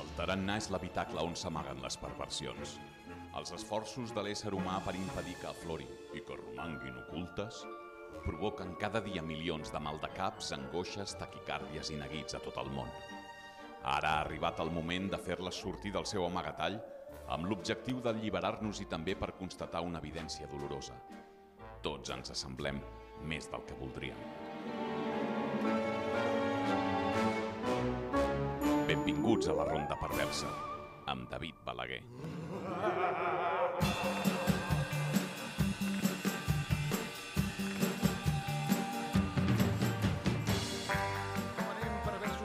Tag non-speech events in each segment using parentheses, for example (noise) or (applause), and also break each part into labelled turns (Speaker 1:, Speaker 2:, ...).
Speaker 1: El tarannà és l'habitacle on s'amaguen les perversions. Els esforços de l'ésser humà per impedir que aflorin i que romanguin ocultes provoquen cada dia milions de maldecaps, angoixes, taquicàrdies i neguits a tot el món. Ara ha arribat el moment de fer-les sortir del seu amagatall amb l'objectiu d'alliberar-nos i també per constatar una evidència dolorosa. Tots ens assemblem més del que voldríem. Benvinguts a la Ronda Perversa, amb David Balaguer.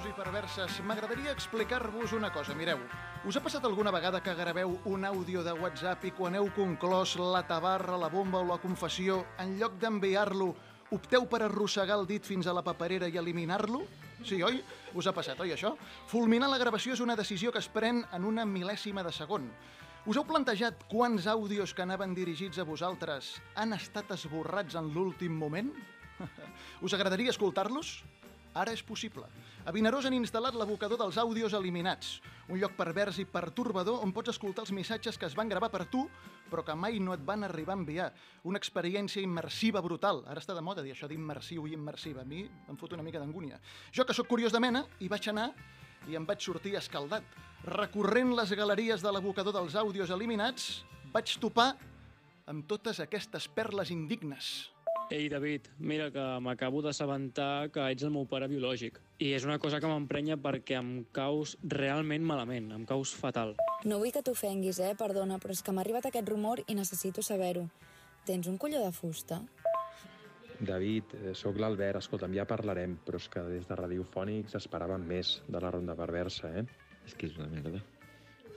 Speaker 2: I perverses, m'agradaria explicar-vos una cosa. Mireu, us ha passat alguna vegada que graveu un àudio de WhatsApp i quan heu conclòs la tabarra, la bomba o la confessió, en lloc d'enviar-lo, opteu per arrossegar el dit fins a la paperera i eliminar-lo? Sí, oi? Us ha passat, oi, això? Fulminar la gravació és una decisió que es pren en una mil·lèsima de segon. Us heu plantejat quants àudios que anaven dirigits a vosaltres han estat esborrats en l'últim moment? (laughs) Us agradaria escoltar-los? Ara és possible. A Vinaròs han instal·lat l'abocador dels àudios eliminats, un lloc pervers i pertorbador on pots escoltar els missatges que es van gravar per tu, però que mai no et van arribar a enviar. Una experiència immersiva brutal. Ara està de moda dir això d'immersiu i immersiva. A mi em fot una mica d'angúnia. Jo, que sóc curiós de mena, hi vaig anar i em vaig sortir escaldat. Recorrent les galeries de l'abocador dels àudios eliminats, vaig topar amb totes aquestes perles indignes.
Speaker 3: Ei, David, mira que m'acabo d'assabentar que ets el meu pare biològic. I és una cosa que m'emprenya perquè em caus realment malament, em caus fatal.
Speaker 4: No vull que t'ofenguis, eh? Perdona, però és que m'ha arribat aquest rumor i necessito saber-ho. Tens un colló de fusta?
Speaker 5: David, eh, sóc l'Albert, escolta'm, ja parlarem, però és que des de Radiofònics esperàvem més de la ronda perversa, eh?
Speaker 6: És que és una merda.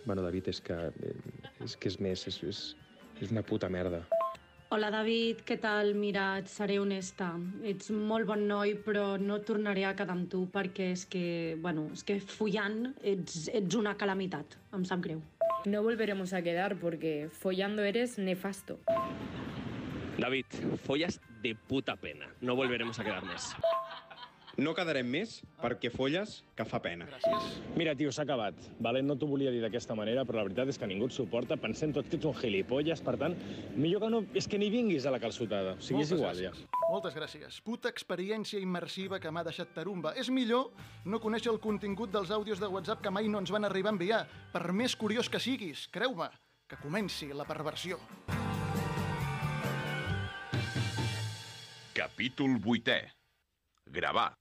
Speaker 5: Bueno, David, és que, eh, és, que és més, és, és, és una puta merda.
Speaker 7: Hola David, què tal? Mira, et seré honesta. Ets molt bon noi, però no tornaré a quedar amb tu perquè és que, bueno, és que follant ets, ets una calamitat. Em sap greu.
Speaker 8: No volveremos a quedar porque follando eres nefasto.
Speaker 6: David, follas de puta pena. No volveremos a quedar més.
Speaker 9: No quedarem més perquè folles que fa pena.
Speaker 2: Gràcies.
Speaker 10: Mira, tio, s'ha acabat. Vale? No t'ho volia dir d'aquesta manera, però la veritat és que ningú et suporta. Pensem tots que ets un gilipolles, per tant, millor que no... És que ni vinguis a la calçotada. O sigui, és igual, ja.
Speaker 2: gràcies. Moltes gràcies. Puta experiència immersiva que m'ha deixat tarumba. És millor no conèixer el contingut dels àudios de WhatsApp que mai no ens van arribar a enviar. Per més curiós que siguis, creu-me, que comenci la perversió.
Speaker 1: Capítol 8è. Gravar.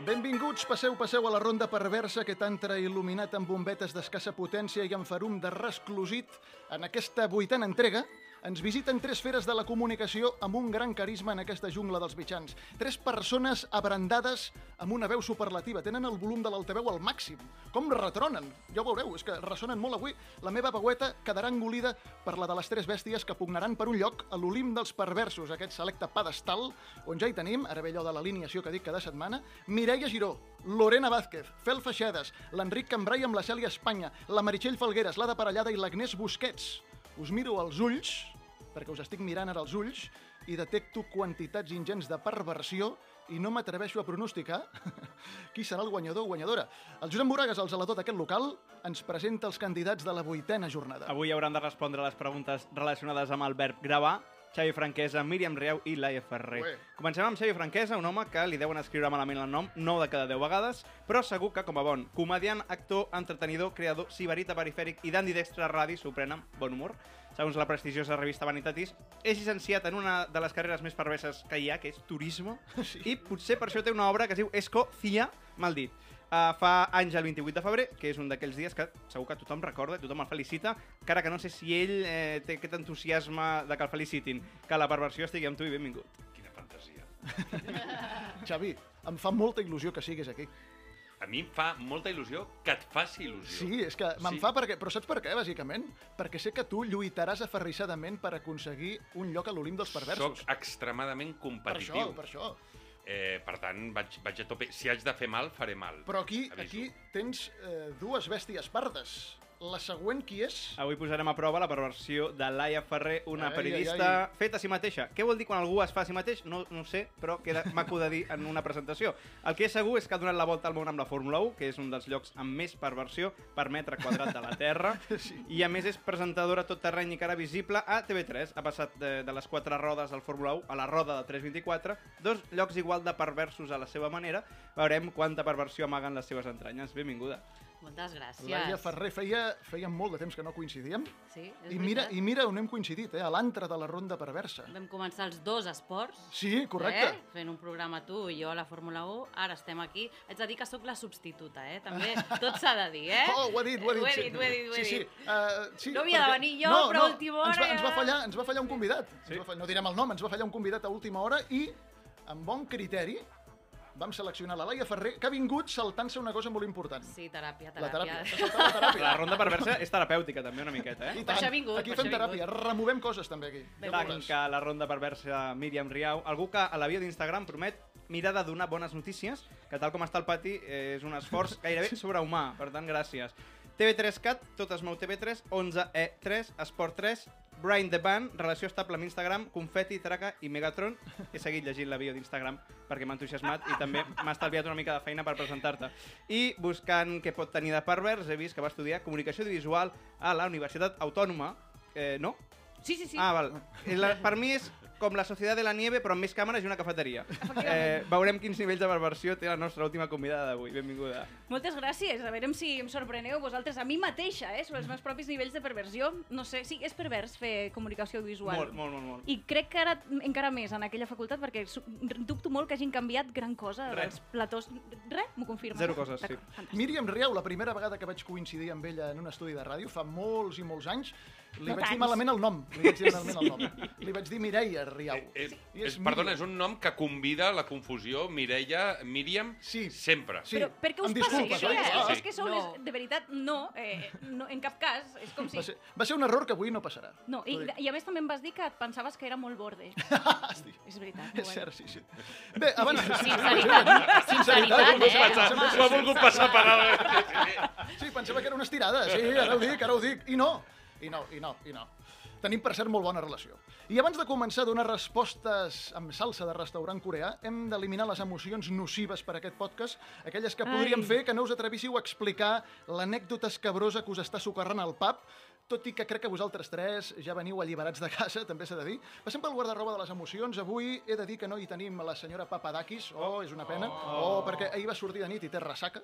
Speaker 2: Benvinguts, passeu, passeu a la ronda perversa que t'ha il·luminat amb bombetes d'escassa potència i amb farum de resclosit en aquesta vuitena entrega. Ens visiten tres feres de la comunicació amb un gran carisma en aquesta jungla dels mitjans. Tres persones abrandades amb una veu superlativa. Tenen el volum de l'altaveu al màxim. Com retronen! Ja ho veureu, és que ressonen molt avui. La meva veueta quedarà engolida per la de les tres bèsties que pugnaran per un lloc a l'Olim dels Perversos, aquest selecte pedestal, on ja hi tenim, ara ve allò de l'alineació que dic cada setmana, Mireia Giró, Lorena Vázquez, Fel Feixedes, l'Enric Cambrai amb la Cèlia Espanya, la Meritxell Falgueres, l'Ada Parellada i l'Agnès Busquets. Us miro als ulls, perquè us estic mirant ara als ulls, i detecto quantitats ingents de perversió i no m'atreveixo a pronosticar (laughs) qui serà el guanyador o guanyadora. El Josep Moragas, el zelador d'aquest local, ens presenta els candidats de la vuitena jornada.
Speaker 11: Avui hauran de respondre les preguntes relacionades amb el verb gravar, Xavi Franquesa, Míriam Rieu i Laia Ferrer.
Speaker 2: Ué.
Speaker 11: Comencem amb Xavi Franquesa, un home que li deuen escriure malament el nom 9 de cada 10 vegades, però segur que, com a bon comediant, actor, entretenidor, creador, sibarita perifèric i d'Andy Dextre Radi, s'ho pren amb bon humor. Segons la prestigiosa revista Vanitatis, és llicenciat en una de les carreres més perverses que hi ha, que és turisme,
Speaker 2: Sí.
Speaker 11: i potser per això té una obra que es diu Esco Cia, mal dit. Uh, fa anys el 28 de febrer, que és un d'aquells dies que segur que tothom recorda, tothom el felicita, encara que no sé si ell eh, té aquest entusiasme de que el felicitin. Que la perversió estigui amb tu i benvingut.
Speaker 12: Quina fantasia. (laughs)
Speaker 2: Xavi, em fa molta il·lusió que siguis aquí.
Speaker 12: A mi em fa molta il·lusió que et faci il·lusió.
Speaker 2: Sí, és que me'n
Speaker 12: Sí.
Speaker 2: fa perquè... Però saps per què, bàsicament? Perquè sé que tu lluitaràs aferrissadament per aconseguir un lloc a l'Olim dels perversos.
Speaker 12: Soc extremadament
Speaker 2: Per
Speaker 12: competitiu.
Speaker 2: això, per això.
Speaker 12: Eh, per tant, vaig, vaig a tope. Si haig de fer mal, faré mal.
Speaker 2: Però aquí,
Speaker 12: Aviso.
Speaker 2: aquí tens eh, dues bèsties pardes. La següent qui és?
Speaker 11: Avui posarem a prova la perversió de Laia Ferrer, una
Speaker 2: Ai,
Speaker 11: periodista
Speaker 2: ai, ai.
Speaker 11: feta a si mateixa. Què vol dir quan algú es fa a si mateix? No, no sé, però queda maco de dir en una presentació. El que és segur és que ha donat la volta al món amb la Fórmula 1, que és un dels llocs amb més perversió per metre quadrat de la Terra, (laughs)
Speaker 2: Sí.
Speaker 11: i a més és presentadora tot terreny i cara visible a TV3. Ha passat de, de les quatre rodes del Fórmula 1 a la roda de 324, dos llocs igual de perversos a la seva manera. Veurem quanta perversió amaguen les seves entranyes. Benvinguda.
Speaker 13: Moltes gràcies.
Speaker 2: Laia Ferrer, feia, feia molt de temps que no coincidíem.
Speaker 13: Sí, és
Speaker 2: I mira,
Speaker 13: veritat.
Speaker 2: I mira on hem coincidit, eh? a l'antre de la ronda perversa.
Speaker 13: Vam començar els dos esports.
Speaker 2: Sí, correcte.
Speaker 13: Eh? Fent un programa tu i jo a la Fórmula 1. Ara estem aquí. Haig de dir que sóc la substituta, eh? També (laughs) tot s'ha de dir, eh?
Speaker 2: Oh, ho ha dit, ho ha dit.
Speaker 13: Ho he
Speaker 2: sí.
Speaker 13: dit, ho he dit, ho he
Speaker 2: sí,
Speaker 13: dit.
Speaker 2: Sí, uh, sí,
Speaker 13: No havia de
Speaker 2: perquè-
Speaker 13: venir jo, però a última
Speaker 2: ens va,
Speaker 13: hora
Speaker 2: ens va fallar, ens va fallar un convidat. Sí. Ens va fallar, no direm el nom, ens va fallar un convidat a última hora i, amb bon criteri, vam seleccionar la Laia Ferrer, que ha vingut saltant-se una cosa molt important.
Speaker 13: Sí, teràpia,
Speaker 2: La
Speaker 13: teràpia.
Speaker 2: teràpia. S'ha saltat la teràpia. (laughs)
Speaker 11: La ronda perversa (laughs) és terapèutica, també, una miqueta, eh?
Speaker 2: I
Speaker 13: Per
Speaker 2: tant.
Speaker 13: vingut,
Speaker 2: Aquí fem teràpia, removem coses també aquí.
Speaker 11: Tanca la ronda perversa Míriam Riau. Algú que a la bio d'Instagram promet mirar de donar bones notícies, que tal com està el pati és un esforç gairebé sobrehumà. Per tant, gràcies. TV3 Cat, tot es mou TV3, 11E3, Esport 3, Brian the Band, relació estable amb Instagram, Confetti, Traca i Megatron. He seguit llegint la bio d'Instagram perquè m'ha entusiasmat i també m'ha estalviat una mica de feina per presentar-te. I buscant què pot tenir de pervers, he vist que va estudiar Comunicació Audiovisual a la Universitat Autònoma. Eh, no?
Speaker 13: Sí, sí, sí.
Speaker 11: Ah, val. I La, per mi és com la Societat de la Nieve, però amb més càmeres i una cafeteria. Eh, veurem quins nivells de perversió té la nostra última convidada d'avui. Benvinguda.
Speaker 14: Moltes gràcies. A veure si em sorpreneu vosaltres, a mi mateixa, eh, sobre els meus propis nivells de perversió. No sé, sí, és pervers fer comunicació audiovisual.
Speaker 11: Molt, molt, molt, molt.
Speaker 14: I crec que ara encara més en aquella facultat, perquè dubto molt que hagin canviat gran cosa
Speaker 2: Res.
Speaker 14: dels platós. Res? M'ho confirma?
Speaker 11: Zero coses, sí.
Speaker 2: Míriam Riau, la primera vegada que vaig coincidir amb ella en un estudi de ràdio, fa molts i molts anys, li vaig dir malament el nom. Li vaig dir malament el nom. Li vaig dir Mireia Riau.
Speaker 12: Eh,
Speaker 2: I
Speaker 12: és, perdona, és un nom que convida a la confusió Mireia, Míriam,
Speaker 2: sí.
Speaker 12: sempre.
Speaker 2: Sí.
Speaker 14: Però per què us
Speaker 2: Em
Speaker 14: passa això? Eh?
Speaker 2: Ah.
Speaker 14: És que sou
Speaker 13: No.
Speaker 14: les... De veritat, no, eh, no. En cap cas. És com si...
Speaker 2: Va ser, va ser un error que avui no passarà.
Speaker 14: No, i, i a més també em vas dir que et pensaves que era molt borde. (laughs) és veritat.
Speaker 2: És cert, sí, sí. Bé, abans...
Speaker 14: Sinceritat. Sinceritat, eh?
Speaker 12: Ha volgut passar per alt.
Speaker 2: Sí, pensava que era una estirada. Sí, ara ho dic, ara ho dic. I no. I no, i no, i no. Tenim, per cert, molt bona relació. I abans de començar a donar respostes amb salsa de restaurant coreà, hem d'eliminar les emocions nocives per a aquest podcast, aquelles que
Speaker 14: Ai.
Speaker 2: podríem fer que no us atrevíssiu a explicar l'anècdota escabrosa que us està socarrant al pap, tot i que crec que vosaltres tres ja veniu alliberats de casa, (laughs) també s'ha de dir. Passem pel guardarroba de les emocions. Avui he de dir que no hi tenim la senyora Papadakis. Oh, és una pena. Oh, perquè ahir va sortir de nit i té ressaca.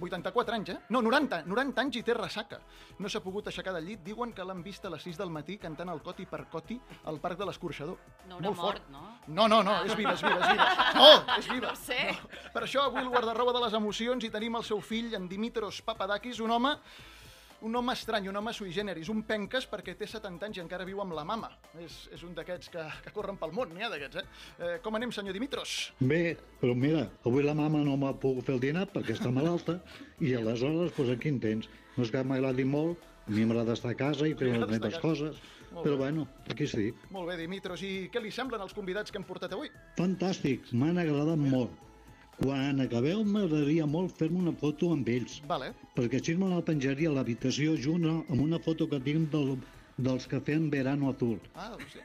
Speaker 2: 84 anys, eh? No, 90. 90 anys i té ressaca. No s'ha pogut aixecar del llit. Diuen que l'han vist a les 6 del matí cantant el coti per coti al Parc de l'Escorxador.
Speaker 13: No haurà
Speaker 2: Molt fort.
Speaker 13: mort, no?
Speaker 2: No, no, no, és viva, és viva, és viva. (laughs) No, és viva.
Speaker 13: No sé.
Speaker 2: No. Per això avui el guardarroba de les emocions hi tenim el seu fill, en Dimitros Papadakis, un home un home estrany, un home sui generis, un penques perquè té 70 anys i encara viu amb la mama. És, és un d'aquests que, que corren pel món, n'hi ha d'aquests, eh? eh? Com anem, senyor Dimitros?
Speaker 15: Bé, però mira, avui la mama no m'ha pogut fer el dinar perquè està malalta i aleshores, doncs aquí en tens. No és que m'agradi molt, a mi m'agrada estar a casa i fer les meves coses,
Speaker 2: Molt
Speaker 15: però
Speaker 2: bé.
Speaker 15: bueno, aquí estic.
Speaker 2: Molt bé, Dimitros, i què li semblen els convidats que hem portat avui?
Speaker 15: Fantàstic, m'han agradat molt. Quan acabeu m'agradaria molt fer-me una foto amb ells,
Speaker 2: Vale.
Speaker 15: perquè així me la penjaria a l'habitació junt amb una foto que tinc del, dels que feien Verano Azul.
Speaker 2: Ah, doncs sí.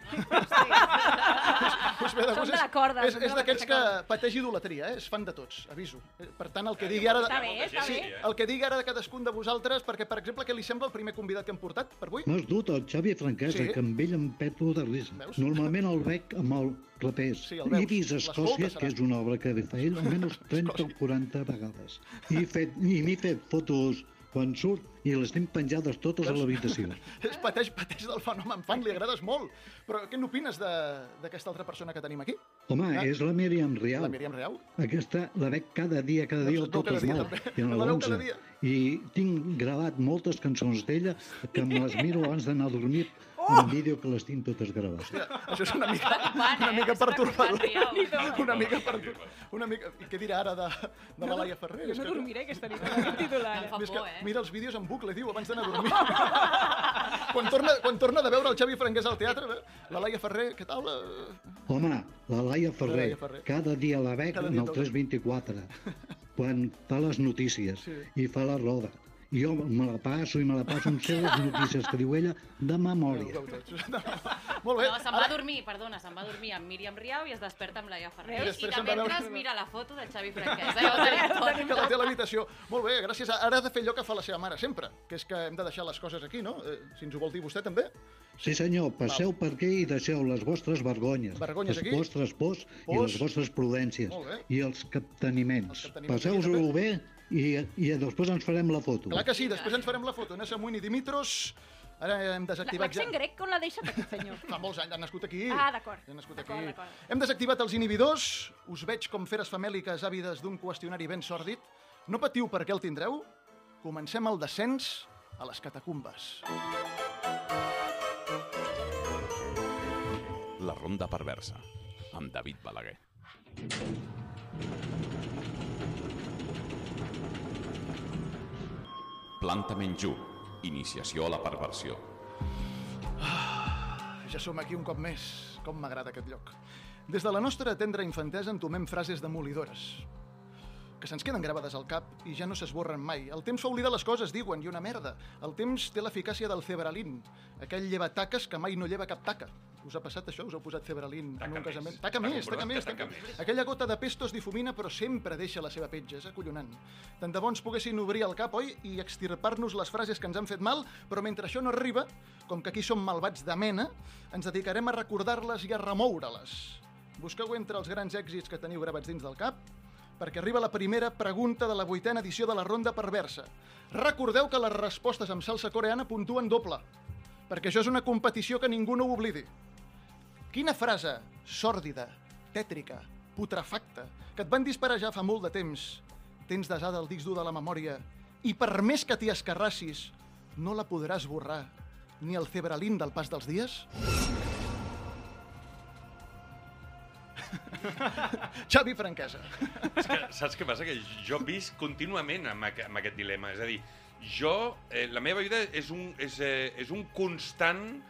Speaker 2: Pues bé,
Speaker 14: Som de la corda,
Speaker 2: És, és
Speaker 14: la
Speaker 2: d'aquests que pateix idolatria, eh? És fan de tots, aviso. Eh, Per tant, el que digui ara...
Speaker 14: Està bé, està
Speaker 2: sí,
Speaker 14: bé.
Speaker 2: el que digui ara de cadascun de vosaltres, perquè, per exemple, què li sembla el primer convidat que hem portat per avui?
Speaker 15: M'has dut el Xavi Franquesa,
Speaker 2: Sí.
Speaker 15: que amb ell em peto de risa.
Speaker 2: Veus?
Speaker 15: Normalment el veig amb el clapés.
Speaker 2: Sí, el veus.
Speaker 15: He vist Escòcia, que és una obra que fa ell, almenys (laughs) 30 o 40 vegades. I fet- i m'he fet fotos quan surt i les tinc penjades totes a l'habitació.
Speaker 2: És pateix, pateix del fenomen fan, li agrades molt. Però què n'opines d'aquesta altra persona que tenim aquí?
Speaker 15: Home,
Speaker 2: Ah.
Speaker 15: és la Míriam Riau.
Speaker 2: La Míriam Riau?
Speaker 15: Aquesta la veig cada dia, cada dia,
Speaker 2: Doncs
Speaker 15: tot es mal.
Speaker 2: també.
Speaker 15: I
Speaker 2: La
Speaker 15: l'11.
Speaker 2: cada dia.
Speaker 15: I tinc gravat moltes cançons d'ella que me les miro abans d'anar a dormir
Speaker 2: Oh!
Speaker 15: en vídeo que les tinc totes gravades.
Speaker 2: Hòstia, això és una mica, una mica pertorbador. Una mica pertorbador. Una mica... I què dirà ara de, de la Laia Ferrer?
Speaker 14: Jo no
Speaker 2: que-
Speaker 14: dormiré aquesta nit, amb aquest titular.
Speaker 2: És que
Speaker 13: eh?
Speaker 2: mira els vídeos en bucle, diu, abans d'anar a dormir. (laughs) quan, torna, quan torna de veure el Xavi Franquès al teatre, eh, la Laia Ferrer, què tal? Eh,
Speaker 15: Home, la Laia Ferrer,
Speaker 2: La Laia Ferrer.
Speaker 15: cada dia la veig
Speaker 2: Cada
Speaker 15: en el
Speaker 2: toca.
Speaker 15: 324, quan fa les notícies
Speaker 2: Sí.
Speaker 15: i fa la roda I jo me la passo i me la passo, em sé les notícies que diu ella de memòria.
Speaker 2: Molt bé.
Speaker 13: No, se'n va a dormir, perdona, se'n va a dormir amb Míriam Riau i es desperta amb Laia Ferrer.
Speaker 2: I
Speaker 13: I, de
Speaker 2: va a veure-
Speaker 13: mentre mira la foto del Xavi (laughs) Franquesa. Ja ho tenim tot.
Speaker 2: que la té a l'habitació. Molt bé, gràcies. Ara ha de fer allò que fa la seva mare sempre, que és que hem de deixar les coses aquí, no? Eh, si ens ho vol dir vostè també.
Speaker 15: Sí senyor, passeu per aquí i deixeu les vostres vergonyes,
Speaker 2: Vergonyes
Speaker 15: les
Speaker 2: aquí?
Speaker 15: vostres pors, i
Speaker 2: Pors.
Speaker 15: les vostres prudències i els capteniments.
Speaker 2: capteniments
Speaker 15: Passeu-vos-ho bé i, i després ens farem la foto.
Speaker 2: Clar que sí, després ens farem la foto. Nessa Muini Dimitros, ara hem desactivat ja...
Speaker 14: L'accent grec, on l'ha deixat aquest senyor? (laughs)
Speaker 2: Fa molts anys, ha nascut aquí.
Speaker 14: Ah, d'acord.
Speaker 2: Ha nascut aquí. Hem desactivat els inhibidors. Us veig com feres famèliques àvides d'un qüestionari ben sòrdid. No patiu perquè el tindreu. Comencem el descens a les catacumbes.
Speaker 1: La ronda perversa, amb David Balaguer. Planta Menjú, iniciació a la perversió.
Speaker 2: Ja som aquí un cop més. Com m'agrada aquest lloc. Des de la nostra tendra infantesa entomem frases demolidores que se'ns queden gravades al cap i ja no s'esborren mai. El temps fa oblidar les coses, diuen, i una merda. El temps té l'eficàcia del cebralín, aquell llevataques que mai no lleva cap taca. Us ha passat això? Us heu posat cebralín en un casament? Taca
Speaker 12: Està
Speaker 2: més, taca més, taca
Speaker 12: taca
Speaker 2: més. Aquella gota de pesto es difumina però sempre deixa la seva petja, és acollonant. Tant de bons poguessin obrir el cap, oi, i extirpar-nos les frases que ens han fet mal, però mentre això no arriba, com que aquí som malvats de mena, ens dedicarem a recordar-les i a remoure-les. Busqueu entre els grans èxits que teniu gravats dins del cap, perquè arriba la primera pregunta de la vuitena edició de la Ronda Perversa. Recordeu que les respostes amb salsa coreana puntuen doble, perquè això és una competició que ningú no ho oblidi. Quina frase sòrdida, tètrica, putrefacta, que et van disparar ja fa molt de temps, tens desada al disc dur de la memòria i per més que t'hi escarrassis, no la podràs borrar, ni el cebralín del pas dels dies? (laughs) Xavi Franquesa.
Speaker 12: És que, saps què passa? Que jo visc contínuament amb, aqu amb aquest dilema. És a dir, jo, eh, la meva vida és un, és, eh, és un constant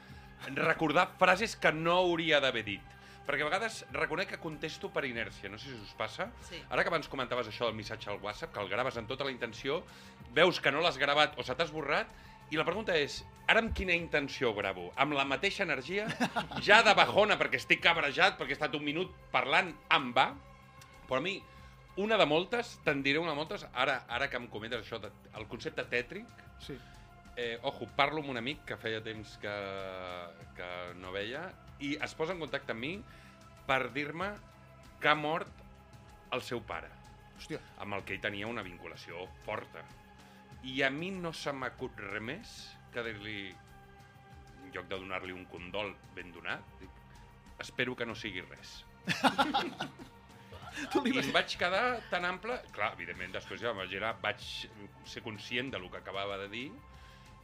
Speaker 12: recordar frases que no hauria d'haver dit. Perquè a vegades reconec que contesto per inèrcia, no sé si us passa.
Speaker 13: Sí.
Speaker 12: Ara que abans comentaves això del missatge al WhatsApp, que el graves amb tota la intenció, veus que no l'has gravat o se t'ha esborrat, i la pregunta és, ara amb quina intenció ho gravo? Amb la mateixa energia? (laughs) Ja de bajona, perquè estic cabrejat, perquè he estat un minut parlant en va? Però a mi, una de moltes, te'n diré una de moltes, ara, ara que em comentes això, de, el concepte tètric,
Speaker 2: Sí.
Speaker 12: Eh, ojo, parlo amb un amic que feia temps que, que no veia i es posa en contacte amb mi per dir-me que ha mort el seu pare.
Speaker 2: Hòstia.
Speaker 12: Amb el que ell tenia una vinculació forta. I a mi no se m'acut res més que dir-li, en lloc de donar-li un condol ben donat, dic, espero que no sigui res. (laughs) I em vaig quedar tan ample... Clar, evidentment, després ja vaig, girar, vaig ser conscient de lo que acabava de dir.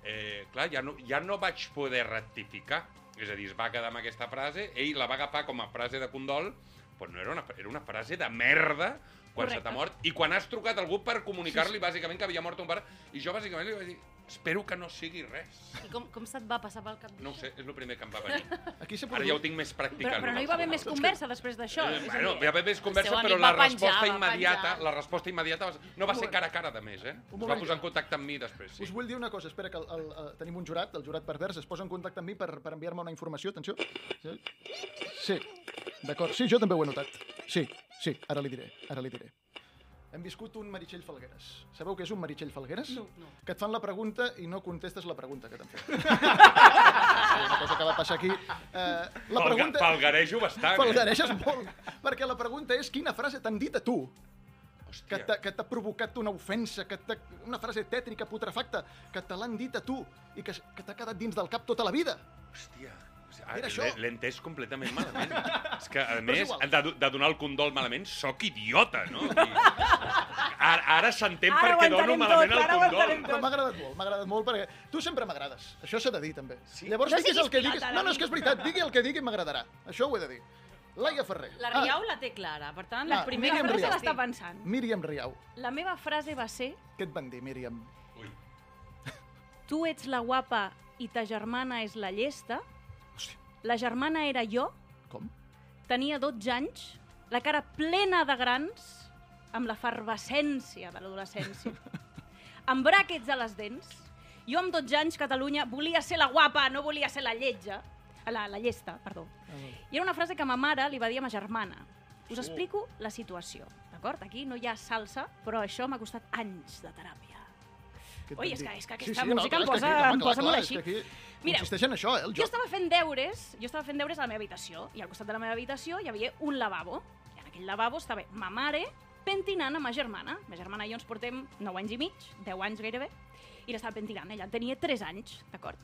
Speaker 12: Eh, clar, ja no, ja no vaig poder rectificar. És a dir, es va quedar amb aquesta frase, ell la va agafar com a frase de condol, però no era una, era una frase de merda quan se
Speaker 13: Correcte.
Speaker 12: t'ha mort. I quan has trucat algú per comunicar-li, bàsicament, que havia mort un pare, i jo, bàsicament, li vaig dir, espero que no sigui res.
Speaker 13: I com, com se't va passar pel cap
Speaker 12: No ho sé, és el primer que em va venir.
Speaker 2: Aquí
Speaker 12: Ara ja ho tinc més practicat.
Speaker 14: Però, però no hi va haver més conversa després d'això.
Speaker 12: Eh, bueno, hi va haver més conversa, però la
Speaker 13: penjar,
Speaker 12: resposta immediata, la resposta immediata va- no va ser cara a cara, de més, eh? Es va
Speaker 2: moment.
Speaker 12: posar en contacte amb mi després, sí.
Speaker 2: Us vull dir una cosa, espera, que el, el, el, tenim un jurat, el jurat pervers, es posa en contacte amb mi per, per enviar-me una informació, atenció. Sí, sí. d'acord, sí, jo també ho he notat. Sí, sí, ara li diré, ara li diré. Hem viscut un Meritxell Falgueres. Sabeu què és un Meritxell Falgueres?
Speaker 13: No, no.
Speaker 2: Que et fan la pregunta i no contestes la pregunta que t'han fet. (laughs) Sí, una cosa que va passar aquí. Eh, la
Speaker 12: Falga-
Speaker 2: pregunta...
Speaker 12: falgarejo bastant, eh?
Speaker 2: Falgareixes molt. Perquè la pregunta és quina frase t'han dit a tu que t'ha que t'ha provocat una ofensa, que t'ha- una frase tètrica, putrefacta, que te l'han dit a tu i que, que t'ha quedat dins del cap tota la vida.
Speaker 12: Hòstia. Ah,
Speaker 2: Era això.
Speaker 12: l'he- entès completament malament. (laughs) és que, a més, de, de donar el condol malament, sóc idiota, no? Ara ara s'entén
Speaker 2: Ara ho
Speaker 12: per què dono malament
Speaker 2: tot,
Speaker 12: el condol.
Speaker 2: Però m'ha agradat molt, m'ha agradat molt, perquè tu sempre m'agrades. Això s'ha de dir, també. Sí? Llavors
Speaker 13: No
Speaker 2: diguis el que diguis. No, no, és que és veritat. Digui el que digui i m'agradarà. Això ho he de dir. Laia Ferrer.
Speaker 13: La Riau la té clara, per tant,
Speaker 2: Ah,
Speaker 13: la primera
Speaker 2: Míriam
Speaker 13: frase l'està
Speaker 14: pensant.
Speaker 2: Míriam Riau.
Speaker 14: La meva frase va ser
Speaker 2: Què et van dir, Míriam?
Speaker 14: tu ets la guapa i ta germana és la llesta. La germana era jo.
Speaker 2: Com?
Speaker 14: Tenia 12 anys, la cara plena de grans, amb la fervescència de l'adolescència. (laughs) amb bràquets a les dents. Jo amb 12 anys, Catalunya, volia ser la guapa, no volia ser la lletja. La, la llesta, perdó. I era una frase que ma mare li va dir a ma germana. Us explico la situació, d'acord? Aquí no hi ha salsa, però això m'ha costat anys de teràpia.
Speaker 2: Van
Speaker 14: és que, és que
Speaker 2: Sí,
Speaker 14: aquesta
Speaker 2: sí, no,
Speaker 14: música
Speaker 2: clar,
Speaker 14: em
Speaker 2: és que
Speaker 14: posa,
Speaker 2: aquí-
Speaker 14: em
Speaker 2: clar,
Speaker 14: posa molt
Speaker 2: clar,
Speaker 14: així.
Speaker 2: és que aquí consisteix en això, eh, el
Speaker 14: jo
Speaker 2: joc.
Speaker 14: estava fent deures, jo estava fent deures a la meva habitació, i al costat de la meva habitació hi havia un lavabo. I en aquell lavabo estava ma mare pentinant a ma germana. Ma germana i jo ens portem 9 anys i mig, 10 anys gairebé, i l'estava pentinant. Ella tenia 3 anys, d'acord?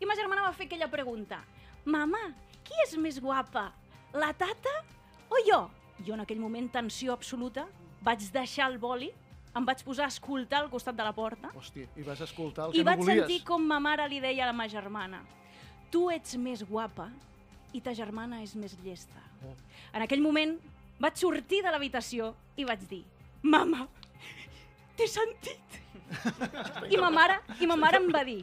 Speaker 14: I ma germana va fer aquella pregunta. Mama, qui és més guapa, la tata o jo? Jo en aquell moment, tensió absoluta, vaig deixar el boli, em vaig posar a escoltar al costat de la porta
Speaker 2: Hòstia, i vas escoltar el
Speaker 14: i
Speaker 2: que no
Speaker 14: vaig
Speaker 2: volies.
Speaker 14: sentir com ma mare li deia a la ma germana tu ets més guapa i ta germana és més llesta.
Speaker 2: Oh.
Speaker 14: En aquell moment vaig sortir de l'habitació i vaig dir Mama, t'he sentit. (laughs) I ma mare, i ma mare em va dir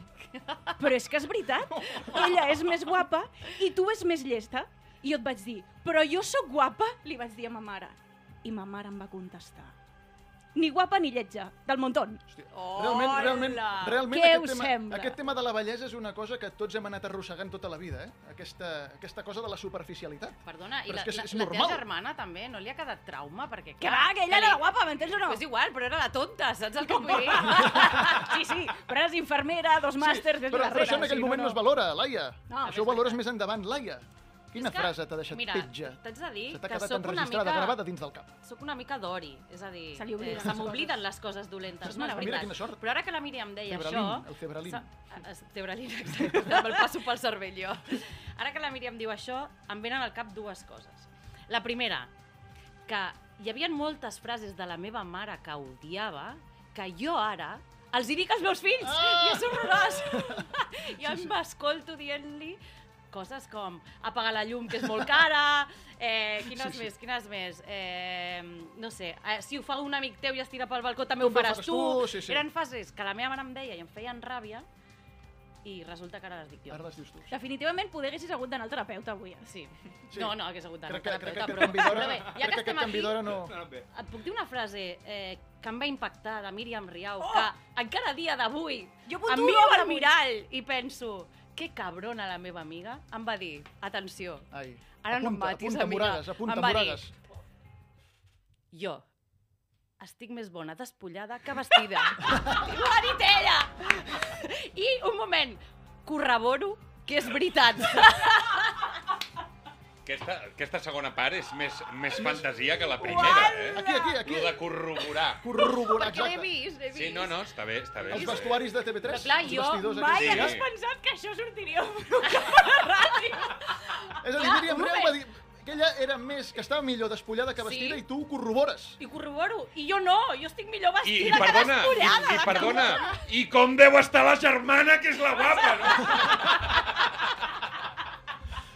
Speaker 14: però és que és veritat, ella és més guapa i tu és més llesta. I jo et vaig dir, però jo sóc guapa? Li vaig dir a ma mare. I ma mare em va contestar, ni guapa ni lletja, del montón.
Speaker 2: Realment, realment, realment
Speaker 14: Què
Speaker 2: aquest,
Speaker 14: us
Speaker 2: tema,
Speaker 14: sembla?
Speaker 2: aquest tema de la bellesa és una cosa que tots hem anat arrossegant tota la vida, eh? Aquesta, aquesta cosa de la superficialitat.
Speaker 13: Perdona, i
Speaker 2: Però
Speaker 13: la,
Speaker 2: és que és,
Speaker 13: la,
Speaker 2: és
Speaker 13: la teva
Speaker 2: normal.
Speaker 13: germana també no li ha quedat trauma? Perquè,
Speaker 14: Que va, que ella era la guapa, m'entens o no?
Speaker 13: És igual, però era la tonta, saps el que vull dir? (laughs)
Speaker 14: sí, sí, però eres infermera, dos màsters, de
Speaker 2: Però, però això en aquell
Speaker 14: sí,
Speaker 2: moment no,
Speaker 14: no,
Speaker 2: es valora, Laia.
Speaker 14: No,
Speaker 2: això ho valores més endavant, Laia. Quina
Speaker 13: És que,
Speaker 2: frase t'ha deixat
Speaker 13: mira,
Speaker 2: petja?
Speaker 13: t'haig de dir
Speaker 2: Se t'ha
Speaker 13: que
Speaker 2: quedat
Speaker 13: sóc una
Speaker 2: enregistrada,
Speaker 13: mica-
Speaker 2: gravada dins del cap.
Speaker 13: Sóc una mica d'ori, és a dir,
Speaker 14: Se li
Speaker 13: eh,
Speaker 14: les
Speaker 13: se m'obliden les coses dolentes,
Speaker 2: És
Speaker 13: no.
Speaker 2: Mira
Speaker 13: veritat.
Speaker 2: quina sort.
Speaker 13: Però ara que la Míriam deia
Speaker 2: Cebralín,
Speaker 13: això...
Speaker 2: el cebralín.
Speaker 13: sa- eh, Cebralín, exacte, me'l passo pel cervell jo. Ara que la Míriam diu això, em venen al cap dues coses. La primera, que hi havia moltes frases de la meva mare que odiava, que jo ara els hi dic als meus fills, ah! i és horrorós. jo em m'escolto dient-li coses com apagar la llum, que és molt cara, eh, quines
Speaker 16: Sí, sí.
Speaker 13: més, quines més, eh, no sé, eh, si ho fa un amic teu i es tira pel balcó també ho faràs tu.
Speaker 2: tu, sí, sí.
Speaker 13: Eren frases que la meva mare em deia i em feien ràbia i resulta que ara les dic jo.
Speaker 2: Ara les dius tu.
Speaker 14: Definitivament poder haguessis hagut d'anar al terapeuta avui. eh?
Speaker 13: Sí.
Speaker 2: Sí.
Speaker 13: No, no, hagués hagut d'anar
Speaker 2: Crec
Speaker 13: al
Speaker 2: que- crec
Speaker 13: terapeuta,
Speaker 2: que
Speaker 13: però,
Speaker 2: aquest canvi d'hora-
Speaker 13: però bé, ja
Speaker 2: crec
Speaker 13: que
Speaker 2: que
Speaker 13: estem
Speaker 2: aquest canvi
Speaker 13: aquí,
Speaker 2: d'hora no-
Speaker 13: et puc dir una frase eh, que em va impactar de Míriam Riau,
Speaker 14: Oh!
Speaker 13: que encara a dia d'avui em miro al mirall i penso que cabrona la meva amiga, em va dir, atenció,
Speaker 2: Ai.
Speaker 13: ara no em
Speaker 2: Apunta,
Speaker 13: matis,
Speaker 2: apunta,
Speaker 13: amiga,
Speaker 2: Moragues, apunta,
Speaker 13: em va
Speaker 2: Moragues.
Speaker 13: dir, jo estic més bona despullada que vestida. (laughs) Ho ha dit ella! I, un moment, corroboro que és veritat. (laughs)
Speaker 12: Aquesta, aquesta segona part és més, més fantasia que la primera, eh?
Speaker 2: Aquí, aquí, aquí.
Speaker 12: Lo de corroborar.
Speaker 2: Corroborar,
Speaker 13: Perquè l'he
Speaker 2: exacte.
Speaker 13: vist, l'he vist.
Speaker 12: Sí, no, no, està bé, està bé.
Speaker 2: Els vestuaris de TV3,
Speaker 13: Però clar,
Speaker 2: els
Speaker 13: jo
Speaker 2: vestidors
Speaker 13: mai
Speaker 2: aquests.
Speaker 13: hagués
Speaker 2: Ja.
Speaker 13: pensat que això sortiria un programa de ràdio.
Speaker 2: És a dir,
Speaker 13: Clar,
Speaker 2: Míriam
Speaker 13: moment.
Speaker 2: va dir que ella era més, que estava millor despullada que vestida
Speaker 13: Sí.
Speaker 2: i tu ho corrobores.
Speaker 13: I corroboro. I jo no, jo estic millor
Speaker 12: I,
Speaker 13: vestida
Speaker 12: i perdona,
Speaker 13: que despullada.
Speaker 12: i, i perdona, i com deu estar la germana, que és la guapa, no? (laughs)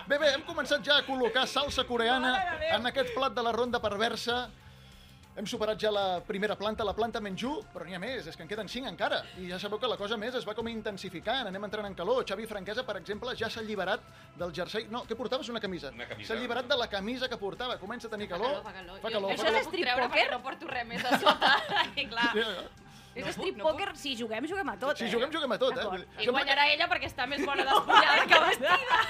Speaker 2: Bé, bé, hem començat ja a col·locar salsa coreana en aquest plat de la ronda perversa. Hem superat ja la primera planta, la planta menjú, però n'hi ha més, és que en queden cinc encara. I ja sabeu que la cosa més es va com intensificant, anem entrant en calor. Xavi Franquesa, per exemple, ja s'ha alliberat del jersei... No, què portaves? Una camisa.
Speaker 12: Una camisa.
Speaker 2: S'ha alliberat de la camisa que portava. Comença a tenir calor.
Speaker 13: Fa calor,
Speaker 2: Fa calor.
Speaker 13: Això
Speaker 2: fa
Speaker 13: és
Speaker 2: calor.
Speaker 13: strip poker? No porto res més a sota. (laughs) I clar,
Speaker 2: Sí, ja.
Speaker 14: És
Speaker 13: No
Speaker 14: strip
Speaker 13: no
Speaker 14: poker, si juguem, juguem a tot,
Speaker 2: Si
Speaker 14: eh?
Speaker 2: juguem, juguem a tot, eh?
Speaker 13: I
Speaker 2: sembla
Speaker 13: guanyarà ella perquè està més bona (laughs) despullada que vestida.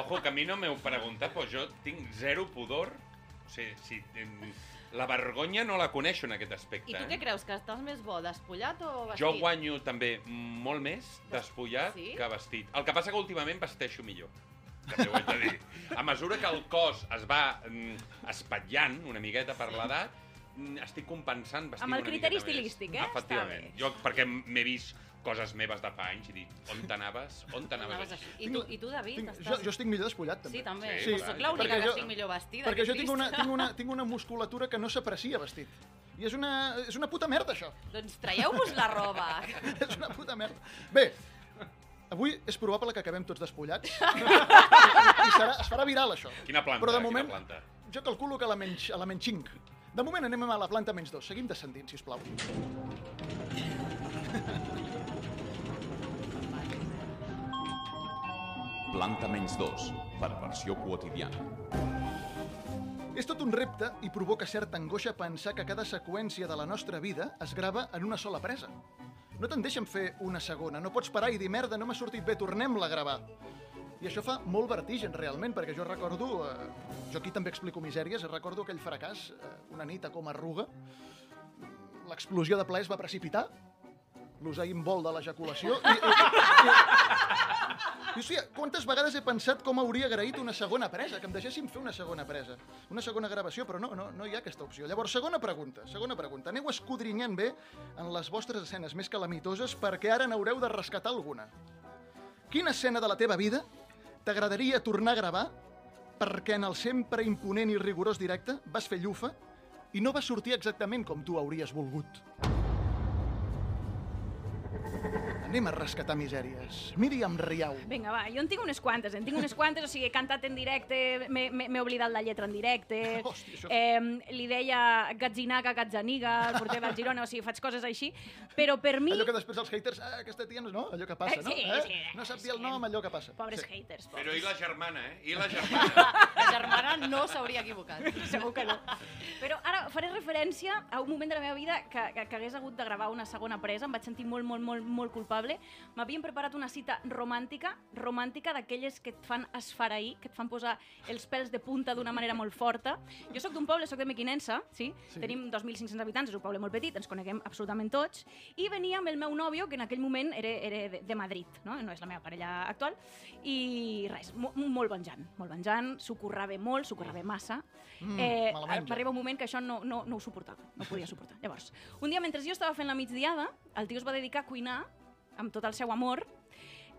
Speaker 12: Ojo, que a mi no m'heu preguntat, però jo tinc zero pudor. O sigui, si, la vergonya no la coneixo en aquest aspecte.
Speaker 13: I tu
Speaker 12: eh?
Speaker 13: què creus, que estàs més bo, despullat o vestit?
Speaker 12: Jo guanyo també molt més despullat
Speaker 13: Sí?
Speaker 12: que vestit. El que passa que últimament vesteixo millor. També ho haig de dir. A mesura que el cos es va mm, espatllant una miqueta per l'edat, estic compensant vestir
Speaker 14: Amb el criteri estilístic, eh?
Speaker 12: Efectivament. Jo, perquè m'he vist coses meves de fa anys i dic, on t'anaves? On t'anaves
Speaker 13: Anaves
Speaker 12: així?
Speaker 13: I tu, i tu David,
Speaker 2: Tinc,
Speaker 13: estàs...
Speaker 2: jo, jo estic millor despullat, també.
Speaker 13: Sí, també.
Speaker 12: Sí,
Speaker 13: Sí, soc l'única
Speaker 2: Perquè
Speaker 13: que
Speaker 2: jo-
Speaker 13: estic millor vestida.
Speaker 2: Perquè jo tinc una, tinc, una, tinc una musculatura que no s'aprecia vestit. I és una, és una puta merda, això.
Speaker 13: Doncs traieu-vos la roba. (laughs)
Speaker 2: és una puta merda. Bé, avui és probable que acabem tots despullats. (laughs) I serà, es farà viral, això.
Speaker 12: Quina planta?
Speaker 2: Però de
Speaker 12: quina
Speaker 2: moment,
Speaker 12: planta?
Speaker 2: jo calculo que a la, menys, a la menys 5. De moment anem a la planta menys 2. Seguim descendint, si us plau.
Speaker 1: Planta menys 2, perversió quotidiana.
Speaker 2: És tot un repte i provoca certa angoixa pensar que cada seqüència de la nostra vida es grava en una sola presa. No te'n deixen fer una segona, no pots parar i dir merda, no m'ha sortit bé, tornem-la a gravar. I això fa molt vertigen, realment, perquè jo recordo... Eh, jo aquí també explico misèries, recordo aquell fracàs, eh, una nit a com arruga, l'explosió de plaer es va precipitar, l'Usain Bolt de l'ejaculació, i, i, i, i, hòstia, quantes vegades he pensat com hauria agraït una segona presa, que em deixessin fer una segona presa, una segona gravació, però no, no, no hi ha aquesta opció. Llavors, segona pregunta, segona pregunta. Aneu escodrinyant bé en les vostres escenes més calamitoses perquè ara n'haureu de rescatar alguna. Quina escena de la teva vida t'agradaria tornar a gravar perquè en el sempre imponent i rigorós directe vas fer llufa i no va sortir exactament com tu hauries volgut? Anem a rescatar misèries. Míriam Riau.
Speaker 14: Vinga, va, jo en tinc unes quantes, en tinc unes quantes, o sigui, he cantat en directe, m'he- oblidat la lletra en directe, (laughs)
Speaker 2: Hòstia, això-
Speaker 14: eh, li deia gatzinaga, gatzaniga, el porter del Girona, o sigui, faig coses així, però per mi...
Speaker 2: Allò que després els haters, ah, aquesta tia no, no, allò que passa,
Speaker 14: Eh,
Speaker 2: no?
Speaker 14: sí,
Speaker 2: eh?
Speaker 14: sí,
Speaker 2: no sap dir el nom, allò que passa.
Speaker 14: Pobres
Speaker 2: Sí.
Speaker 14: haters,
Speaker 12: Però i la germana, eh? I la (laughs) germana?
Speaker 13: La germana no s'hauria equivocat. (laughs)
Speaker 14: Segur que no. Però ara faré referència a un moment de la meva vida que, que, que hagués hagut de gravar una segona presa, em vaig sentir molt, molt, molt, molt culpable. M'havien preparat una cita romàntica, romàntica d'aquelles que et fan esfarair, que et fan posar els pèls de punta d'una manera molt forta. Jo sóc d'un poble, sóc de Mequinensa, sí?
Speaker 16: Sí.
Speaker 14: tenim 2.500 habitants, és un poble molt petit, ens coneguem absolutament tots, i venia amb el meu nòvio, que en aquell moment era, era de, de Madrid, no? no és la meva parella actual, i res, mo, molt venjant, molt venjant, s'ho currava molt, s'ho currava massa,
Speaker 2: Mm,
Speaker 14: eh, arribar un moment que això no, no, no ho suportava, no ho podia suportar. Llavors, un dia mentre jo estava fent la migdiada, el tio es va dedicar a cuinar amb tot el seu amor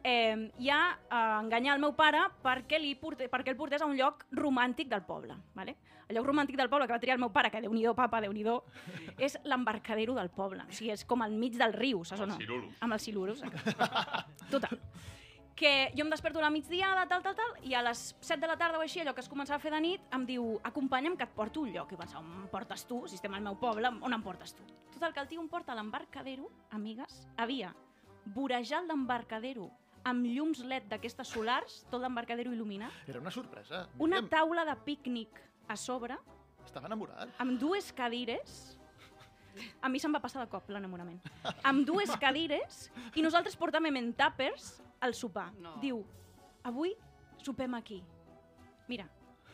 Speaker 14: eh, i a, a enganyar el meu pare perquè, li porte, perquè el portés a un lloc romàntic del poble. Vale? El lloc romàntic del poble que va triar el meu pare, que déu nhi papa, déu nhi (laughs) és l'embarcadero del poble. O sigui, és com al mig del riu, saps o no? Amb el siluro, Total que jo em desperto a la migdiada, tal, tal, tal, i a les 7 de la tarda o així, allò que es començava a fer de nit, em diu, acompanya'm que et porto un lloc. I pensava, on em portes tu? Si estem al meu poble, on em portes tu? Total, que el tio em porta a l'embarcadero, amigues, havia vorejat l'embarcadero amb llums LED d'aquestes solars, tot l'embarcadero il·luminat,
Speaker 2: Era una sorpresa.
Speaker 14: una
Speaker 2: Míriam,
Speaker 14: taula de pícnic a sobre,
Speaker 2: Estava enamorat.
Speaker 14: amb dues cadires, a mi se'm va passar de cop l'enamorament, amb dues (laughs) cadires, i nosaltres portàvem en tàpers al sopar.
Speaker 13: No.
Speaker 14: Diu, avui sopem aquí. Mira,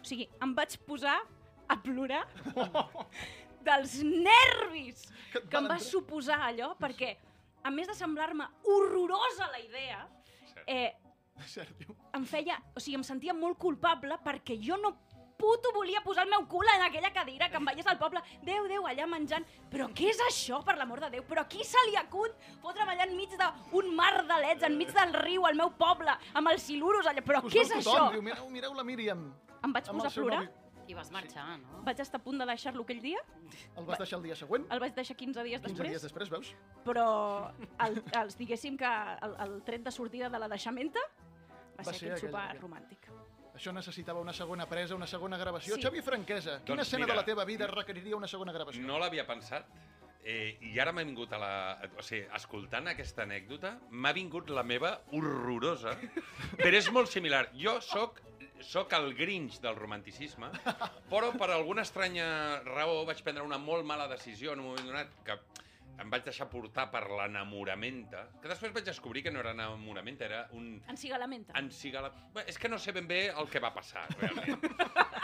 Speaker 14: o sigui, em vaig posar a plorar (laughs) dels nervis que, em va suposar allò, perquè a més de semblar-me horrorosa la idea, eh, (laughs) em feia, o sigui, em sentia molt culpable perquè jo no puto volia posar el meu cul en aquella cadira que em veiés al poble. Déu, Déu, allà menjant. Però què és això, per l'amor de Déu? Però qui se li acut fotre'm allà enmig d'un mar de leds, enmig del riu, al meu poble, amb els siluros allà? Però
Speaker 2: Us
Speaker 14: què és
Speaker 2: tothom,
Speaker 14: això?
Speaker 2: Diu, mireu, mireu la Míriam.
Speaker 14: Em vaig posar a plorar.
Speaker 2: nòvio.
Speaker 13: I vas marxar, no?
Speaker 14: Vaig estar a punt de deixar-lo aquell dia.
Speaker 2: El vas deixar el dia següent?
Speaker 14: El vaig deixar 15 dies
Speaker 2: 15
Speaker 14: després.
Speaker 2: dies després, veus?
Speaker 14: Però el, els diguéssim que el, el tret de sortida de la deixamenta va,
Speaker 2: Va
Speaker 14: ser
Speaker 2: ser
Speaker 14: aquell sopar
Speaker 2: aquell.
Speaker 14: romàntic.
Speaker 2: Això necessitava una segona presa, una segona gravació.
Speaker 14: Sí.
Speaker 2: Xavi Franquesa, quina
Speaker 12: Doncs
Speaker 2: escena
Speaker 12: mira,
Speaker 2: de la teva vida requeriria una segona gravació?
Speaker 12: No l'havia pensat. Eh, I ara m'ha vingut a la... O sigui, escoltant aquesta anècdota, m'ha vingut la meva horrorosa, però és molt similar. Jo sóc sóc el Grinch del romanticisme, però per alguna estranya raó vaig prendre una molt mala decisió en un moment donat que em vaig deixar portar per l'enamoramenta, que després vaig descobrir que no era enamoramenta, era un,
Speaker 14: Encigalamenta.
Speaker 12: Ensigala... Bé, És que no sé ben bé el que va passar, realment.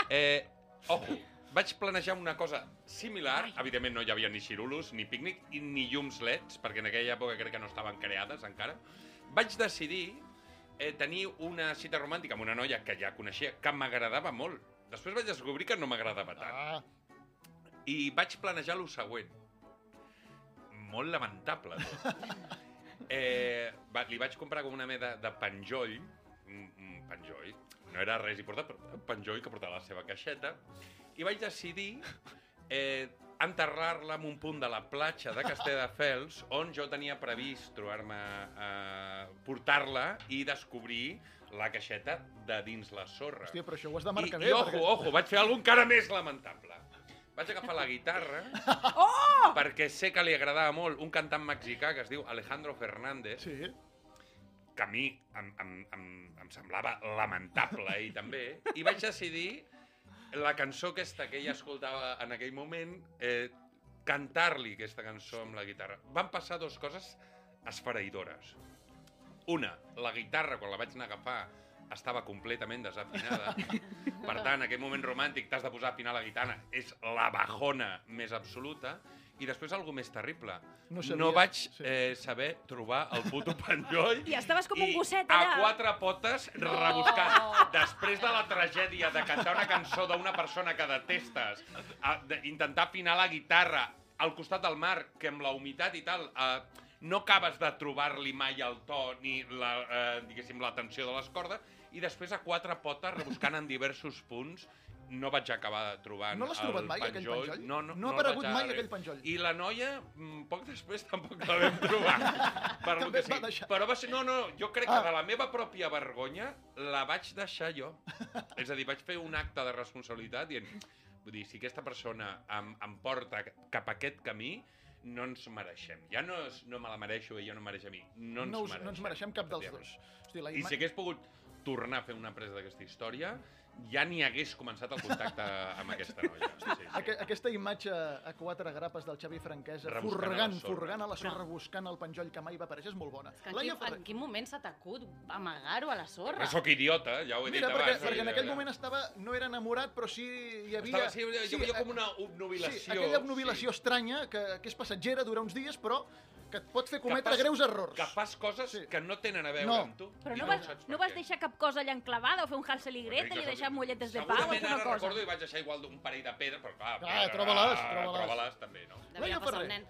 Speaker 12: eh, ojo, vaig planejar una cosa similar. Evidentment no hi havia ni xirulos, ni pícnic, ni llums leds, perquè en aquella època crec que no estaven creades encara. Vaig decidir eh, tenir una cita romàntica amb una noia que ja coneixia, que m'agradava molt. Després vaig descobrir que no m'agradava tant.
Speaker 2: Ah.
Speaker 12: I vaig planejar lo següent. Molt lamentable, tot. (laughs) Eh, va, li vaig comprar com una mena de penjoll, un, un penjoll, no era res important, però un penjoll que portava la seva caixeta, i vaig decidir eh, enterrar-la en un punt de la platja de Castelldefels on jo tenia previst trobar-me, eh, portar-la i descobrir la caixeta de dins la sorra.
Speaker 2: Hòstia, però això ho has de
Speaker 12: I,
Speaker 2: marcar
Speaker 12: i
Speaker 2: bé.
Speaker 12: ojo,
Speaker 2: perquè-
Speaker 12: ojo, vaig fer alguna encara més lamentable. Vaig agafar la guitarra, (laughs)
Speaker 14: oh!
Speaker 12: perquè sé que li agradava molt un cantant mexicà que es diu Alejandro Fernández,
Speaker 2: sí.
Speaker 12: que a mi em, em, em, em semblava lamentable ell també, i vaig decidir la cançó aquesta que ella escoltava en aquell moment, eh, cantar-li aquesta cançó amb la guitarra. Van passar dues coses esfereïdores. Una, la guitarra, quan la vaig anar a agafar, estava completament desafinada. (laughs) Per tant, en aquest moment romàntic t'has de posar a afinar la guitarra. És la bajona més absoluta. I després, algo més terrible.
Speaker 2: No sabia,
Speaker 12: no vaig
Speaker 2: sí.
Speaker 12: eh, saber trobar el puto (laughs) penjoll
Speaker 14: I estaves com un gosset
Speaker 12: a
Speaker 14: allà.
Speaker 12: quatre potes rebuscant. Després de la tragèdia de cantar una cançó d'una persona que detestes, a, de, intentar afinar la guitarra al costat del mar, que amb la humitat i tal, eh, no acabes de trobar-li mai el to ni la, eh, diguéssim, la tensió de les cordes, i després a quatre potes, rebuscant en diversos punts, no vaig acabar trobant
Speaker 2: No l'has
Speaker 12: el
Speaker 2: trobat mai, aquell penjoll?
Speaker 12: No, no,
Speaker 2: No ha
Speaker 12: el
Speaker 2: aparegut mai aquell penjoll?
Speaker 12: I la noia, mm, poc després, (laughs) tampoc la vam trobar. (laughs) per
Speaker 2: També
Speaker 12: que
Speaker 2: va
Speaker 12: sigui.
Speaker 2: deixar.
Speaker 12: Però va ser... No, no, jo crec
Speaker 2: Ah.
Speaker 12: que de la meva pròpia vergonya la vaig deixar jo. (laughs) És a dir, vaig fer un acte de responsabilitat dient... Vull dir, si aquesta persona em, em porta cap a aquest camí, no ens mereixem. Ja no, és, no me la mereixo, ella no mereix a mi. No ens
Speaker 2: no, us,
Speaker 12: mereixem.
Speaker 2: no ens mereixem cap dels dos. Hosti, la
Speaker 12: I
Speaker 2: ima-
Speaker 12: si hagués pogut tornar a fer una presa d'aquesta història, ja ni hagués començat el contacte (laughs) amb aquesta noia. Sí, sí.
Speaker 2: Aque, aquesta imatge a quatre grapes del Xavi Franquesa,
Speaker 12: Rebuscant a la
Speaker 2: furgant,
Speaker 12: sorra.
Speaker 2: furgant a la sorra, buscant el penjoll que mai va aparèixer, és molt bona.
Speaker 13: Que en,
Speaker 2: Laia
Speaker 13: quin,
Speaker 2: Ferrer.
Speaker 13: en quin moment s'ha tacut amagar-ho a la sorra?
Speaker 12: Però sóc idiota, ja ho he
Speaker 2: Mira,
Speaker 12: dit
Speaker 2: perquè,
Speaker 12: abans.
Speaker 2: perquè en
Speaker 12: eh,
Speaker 2: aquell
Speaker 12: eh,
Speaker 2: moment estava, no era enamorat, però sí hi havia...
Speaker 12: Estava, sí, hi havia com una obnubilació.
Speaker 2: Sí, aquella obnubilació estranya, que, que és passatgera, dura uns dies, però que et pot fer cometre
Speaker 12: fas-
Speaker 2: greus errors.
Speaker 12: Que fas coses sí. que no tenen a veure
Speaker 2: No.
Speaker 12: amb tu.
Speaker 14: Però no
Speaker 12: ho
Speaker 14: vas, no
Speaker 12: per
Speaker 14: vas deixar cap cosa allà enclavada o fer un Hansel i Gretel i deixar molletes de pau o
Speaker 12: Segurament
Speaker 14: alguna
Speaker 12: ara
Speaker 14: cosa?
Speaker 12: recordo i vaig deixar igual un parell de pedres, però clar,
Speaker 2: Clar,
Speaker 12: pedra,
Speaker 2: troba-les,
Speaker 12: ah,
Speaker 2: troba-les.
Speaker 12: troba-les també, no?
Speaker 2: Laia Ferrer,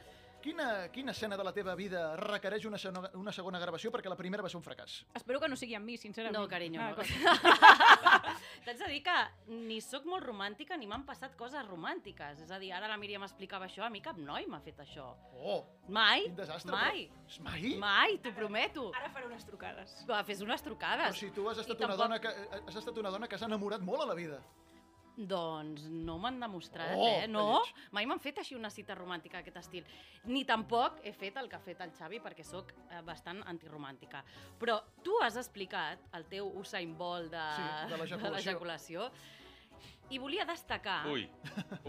Speaker 2: quina, quina escena de la teva vida requereix una, segona, una segona gravació perquè la primera va ser un fracàs?
Speaker 14: Espero que no sigui amb mi, sincerament.
Speaker 13: No, carinyo,
Speaker 14: Ah,
Speaker 13: no. (laughs) T'haig de dir que ni sóc molt romàntica ni m'han passat coses romàntiques. És a dir, ara la Míriam explicava això, a mi cap noi m'ha fet això.
Speaker 2: Oh,
Speaker 13: Mai,
Speaker 2: quin desastre,
Speaker 13: mai.
Speaker 2: però- Mai?
Speaker 13: Mai, t'ho prometo.
Speaker 14: Ara faré unes trucades.
Speaker 13: Va, fes unes trucades.
Speaker 2: Però si tu has estat,
Speaker 13: I
Speaker 2: una
Speaker 13: tampoc-
Speaker 2: dona que, has estat una dona que s'ha enamorat molt a la vida.
Speaker 13: Doncs no m'han demostrat,
Speaker 2: Oh,
Speaker 13: eh? No, mai m'han fet així una cita romàntica d'aquest estil. Ni tampoc he fet el que ha fet el Xavi perquè sóc eh, bastant antiromàntica. Però tu has explicat el teu Usain Bolt de,
Speaker 2: Sí, de l'ejaculació.
Speaker 13: l'ejaculació i volia destacar...
Speaker 12: Ui,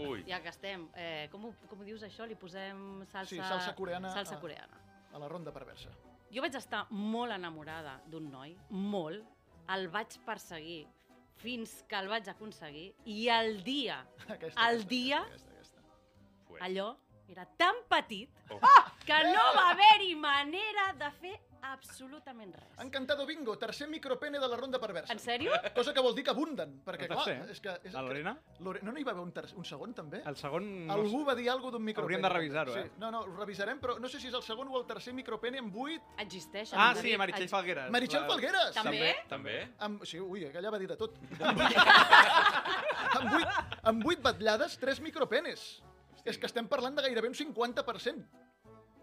Speaker 12: ui.
Speaker 13: Ja que estem, eh, com, ho, com ho dius això? Li posem salsa...
Speaker 2: Sí, salsa coreana.
Speaker 13: Salsa
Speaker 2: a-
Speaker 13: coreana.
Speaker 2: A la ronda perversa.
Speaker 13: Jo vaig estar molt enamorada d'un noi, molt. El vaig perseguir fins que el vaig aconseguir i el dia, (laughs)
Speaker 2: Aquesta,
Speaker 13: el
Speaker 2: aquesta,
Speaker 13: dia,
Speaker 2: aquesta, aquesta.
Speaker 13: allò era tan petit
Speaker 12: Oh.
Speaker 13: que no va haver-hi manera de fer absolutament res.
Speaker 2: Encantado bingo, tercer micropene de la ronda perversa.
Speaker 13: En sèrio?
Speaker 2: Cosa que vol dir que abunden, perquè clar, és que... És
Speaker 11: La Lorena?
Speaker 2: Lore... No n'hi va haver un, ter... un segon, també?
Speaker 11: El segon... no
Speaker 2: Algú va dir alguna d'un micropene.
Speaker 11: Hauríem de revisar-ho,
Speaker 2: sí.
Speaker 11: eh?
Speaker 2: No, no, ho revisarem, però no sé si és el segon o el tercer micropene amb buit.
Speaker 13: Existeixen.
Speaker 11: Ah, sí, Meritxell Falgueres.
Speaker 2: Meritxell
Speaker 11: La-
Speaker 2: Falgueres!
Speaker 13: També?
Speaker 12: També?
Speaker 2: Amb... Sí, ui, aquella va dir de tot. (laughs) amb, vuit, amb vuit batllades, tres micropenes. És que estem parlant de gairebé un 50%.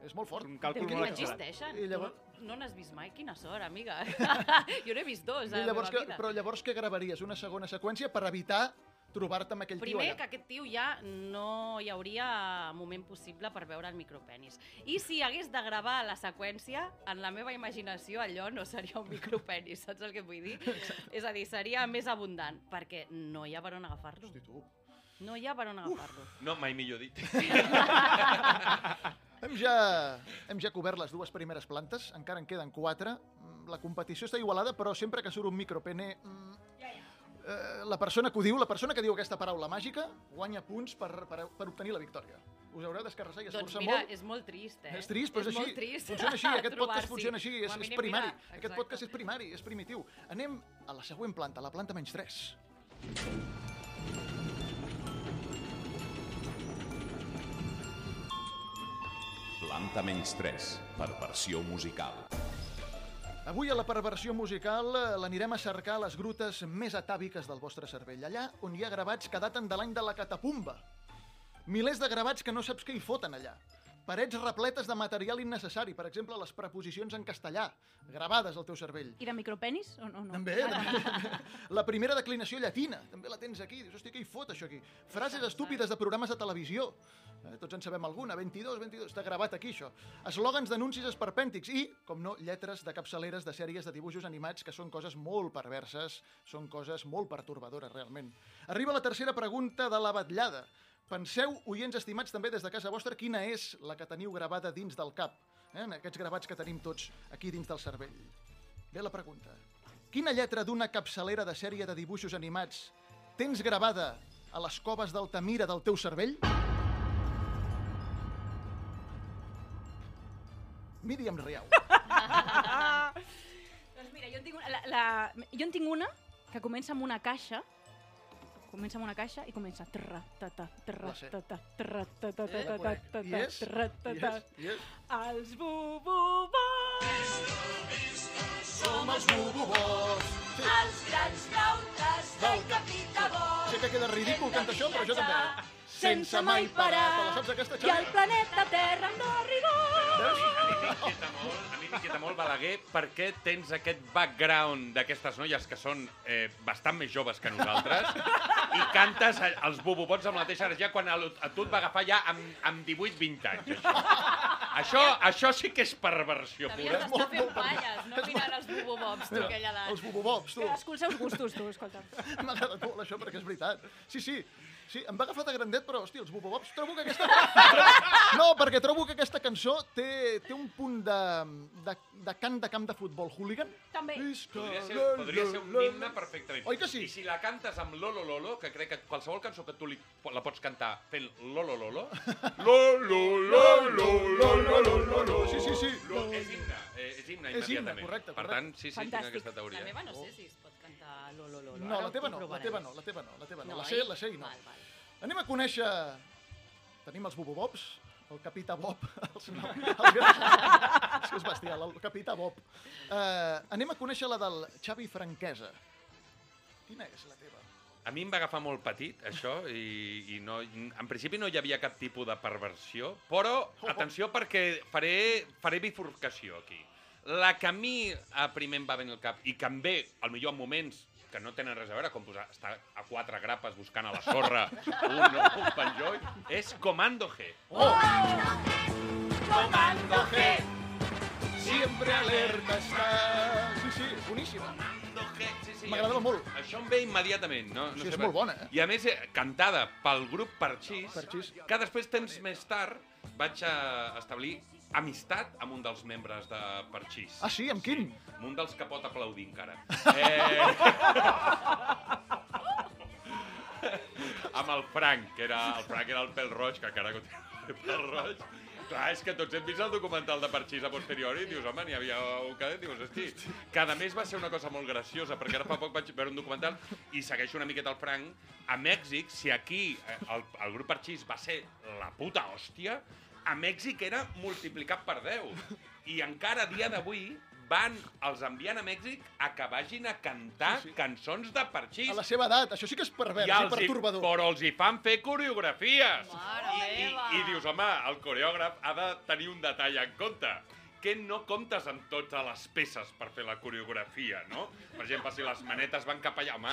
Speaker 2: És molt fort.
Speaker 11: Un càlcul
Speaker 13: que
Speaker 11: molt
Speaker 13: no
Speaker 11: exagerat.
Speaker 13: existeixen.
Speaker 2: I llavors-
Speaker 13: no n'has vist mai? Quina sort, amiga. (laughs) jo n'he vist dos a
Speaker 2: I
Speaker 13: la
Speaker 2: llavors
Speaker 13: meva
Speaker 2: que,
Speaker 13: vida.
Speaker 2: però llavors què gravaries? Una segona seqüència per evitar trobar-te amb aquell
Speaker 13: Primer,
Speaker 2: tio
Speaker 13: que
Speaker 2: allà.
Speaker 13: aquest tio ja no hi hauria moment possible per veure el micropenis. I si hagués de gravar la seqüència, en la meva imaginació allò no seria un micropenis, saps el que vull dir? És a dir, seria més abundant, perquè no hi ha per on agafar-lo.
Speaker 2: Hosti, tu.
Speaker 13: No hi ha per on agafar-lo.
Speaker 12: No, mai millor dit. (laughs)
Speaker 2: Hem ja, hem ja cobert les dues primeres plantes, encara en queden quatre. Mm, La competició està igualada, però sempre que surt un micropene... mm, eh, la persona que ho diu, la persona que diu aquesta paraula màgica, guanya punts per, per, per obtenir la victòria. Us haureu d'escarrassar i
Speaker 13: Doncs
Speaker 2: esforçar
Speaker 13: mira,
Speaker 2: molt.
Speaker 13: és molt trist, eh?
Speaker 2: És trist, però és, així.
Speaker 13: molt trist.
Speaker 2: Funciona així, (laughs) aquest podcast funciona així, és, és primari.
Speaker 13: mira,
Speaker 2: Aquest
Speaker 13: exacte.
Speaker 2: podcast és primari, és primitiu. Anem a la següent planta, la planta menys 3.
Speaker 1: Planta menys 3, perversió musical.
Speaker 2: Avui a la perversió musical eh, l'anirem a cercar a les grutes més atàviques del vostre cervell, allà on hi ha gravats que daten de l'any de la catapumba. Milers de gravats que no saps què hi foten allà. Parets repletes de material innecessari, per exemple, les preposicions en castellà, gravades al teu cervell.
Speaker 14: I de micropenis o no? no?
Speaker 2: També, també. La primera declinació llatina, també la tens aquí. Dius, hòstia, què hi fot, això aquí? Frases estúpides de programes de televisió. Eh, tots en sabem alguna. 22, 22, està gravat aquí, això. Eslògans d'anuncis esperpèntics i, com no, lletres de capçaleres de sèries de dibuixos animats que són coses molt perverses, són coses molt pertorbadores, realment. Arriba la tercera pregunta de la batllada. Penseu, oients estimats també des de casa vostra, quina és la que teniu gravada dins del cap, eh? en aquests gravats que tenim tots aquí dins del cervell. Ve la pregunta. Quina lletra d'una capçalera de sèrie de dibuixos animats tens gravada a les coves d'Altamira del teu cervell? Míriam Riau. (laughs) (laughs)
Speaker 14: doncs mira, jo en, tinc una, la, la, jo en tinc una que comença amb una caixa comença amb una caixa i comença trra, ta, ta, trra, ta, ta, trra, ta, ta, ta,
Speaker 2: Eh,
Speaker 14: ta, ta, ta, ta, trra, ta, ta. Els bububos
Speaker 2: Som els bububos. Sí.
Speaker 14: els grans nautes
Speaker 2: del
Speaker 14: Capità Bob
Speaker 2: Sé que queda ridícul cantar això, però jo també.
Speaker 14: sense mai parar i el planeta Terra no rigor
Speaker 12: m'inquieta molt, a mi m'inquieta molt, Balaguer, per què tens aquest background d'aquestes noies que són eh, bastant més joves que nosaltres i cantes els bubobots amb la mateixa energia quan a, a tu et va agafar ja amb, amb 18-20 anys, això. això. Això sí que és perversió
Speaker 13: T'havies
Speaker 12: pura.
Speaker 13: d'estar fent palles, no mirant els bubobobs, tu, aquella edat.
Speaker 2: Els bubobobs, tu.
Speaker 14: cadascú els seus gustos, tu, escolta (laughs)
Speaker 2: M'ha agradat molt això, perquè és veritat. Sí, sí, sí, em va agafar de grandet, però, hòstia, els bubobobs, trobo que aquesta... No, perquè trobo que aquesta cançó té, té un punt de, de, de cant de camp de futbol hooligan.
Speaker 14: també
Speaker 12: Podria ser, podria ser un himne perfectament.
Speaker 2: Oi que sí?
Speaker 12: I si la cantes amb Lolo Lolo, que crec que qualsevol cançó que tu li, la pots cantar fent (laughs) Lolo Lolo... Lolo Lolo Lolo Lolo
Speaker 2: Sí, sí, sí.
Speaker 12: Lo, és himne, eh, és himne
Speaker 2: És himne,
Speaker 12: immediatament.
Speaker 2: correcte,
Speaker 12: Per
Speaker 2: correcte.
Speaker 12: tant, sí, sí, tinc aquesta teoria.
Speaker 13: La meva no sé si es pot cantar lo, lo, lo, lo.
Speaker 2: No,
Speaker 13: Ara
Speaker 2: la teva no, la teva no, la teva no, la teva no.
Speaker 13: No,
Speaker 2: La sé,
Speaker 13: oi?
Speaker 2: la sé i no.
Speaker 13: Val, val.
Speaker 2: Anem a conèixer... Tenim els bubobobs, el capità Bob, (laughs) els, no, (laughs) els, és que és bestial, el capità Bob. Uh, anem a conèixer la del Xavi Franquesa. Quina és la teva?
Speaker 12: A mi em va agafar molt petit, això, i, i no, en principi no hi havia cap tipus de perversió, però, atenció, perquè faré, faré bifurcació aquí. La que a mi a primer em va venir al cap, i que em ve, al millor en moments que no tenen res a veure, com posar, estar a quatre grapes buscant a la sorra (laughs) un, un penjoll, és Comando G.
Speaker 2: Oh! Comando G, siempre alerta està. Sí, sí, boníssima.
Speaker 12: Comando G, sí, sí.
Speaker 2: M'agradava molt.
Speaker 12: Això em ve immediatament. No, no
Speaker 2: Sí, és
Speaker 12: sé
Speaker 2: molt bona, eh?
Speaker 12: I a més, eh, cantada pel grup Parxís,
Speaker 2: Parxís.
Speaker 12: que després, temps més tard, vaig a establir amistat amb un dels membres de Parxís.
Speaker 2: Ah, sí? Amb quin?
Speaker 12: Amb un dels que pot aplaudir encara. (laughs) Eh... amb el Frank, que era, el Frank era el pèl roig, que encara continua el pèl roig. Clar, és que tots hem vist el documental de Parxís a posteriori i dius, home, n'hi havia un cadet, dius, hosti, que a més va ser una cosa molt graciosa, perquè ara fa poc vaig veure un documental i segueixo una miqueta el Frank. A Mèxic, si aquí eh, el, el grup Parxís va ser la puta hòstia, a Mèxic era multiplicat per 10. I encara a dia d'avui van, els envien a Mèxic a que vagin a cantar sí, sí. cançons de Parxís.
Speaker 2: A la seva edat, això sí que és pervers i,
Speaker 12: hi,
Speaker 2: pertorbador.
Speaker 12: però els hi fan fer coreografies.
Speaker 13: Mare
Speaker 12: I,
Speaker 13: meva.
Speaker 12: I dius, home, el coreògraf ha de tenir un detall en compte que no comptes amb totes les peces per fer la coreografia, no? Per exemple, si les manetes van cap allà, home,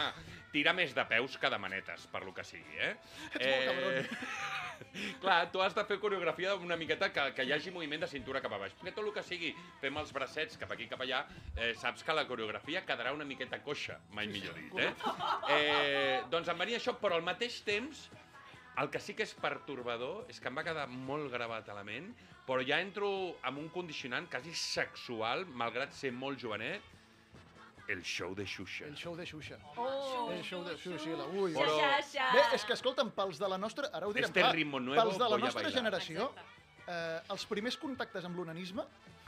Speaker 12: tira més de peus que de manetes, per lo que sigui, eh?
Speaker 2: Ets molt cabron. (laughs)
Speaker 12: Clar, tu has de fer coreografia una miqueta que, que hi hagi moviment de cintura cap a baix. Perquè tot el que sigui, fem els bracets cap aquí, cap allà, eh, saps que la coreografia quedarà una miqueta coixa, mai millor dit, eh? eh doncs em venia això, però al mateix temps, el que sí que és pertorbador és que em va quedar molt gravat a la ment, però ja entro amb un condicionant quasi sexual, malgrat ser molt jovenet, el show de Xuxa.
Speaker 2: El show de Xuxa.
Speaker 14: Oh,
Speaker 2: el show de Xuxa. La... Ui.
Speaker 12: Però-.
Speaker 2: Bé, és que, escolta'm, pels de la nostra... Ara ho direm
Speaker 12: Este
Speaker 2: clar.
Speaker 12: ritmo nuevo
Speaker 2: pels de la nostra
Speaker 12: bailar.
Speaker 2: generació, eh, els primers contactes amb l'onanisme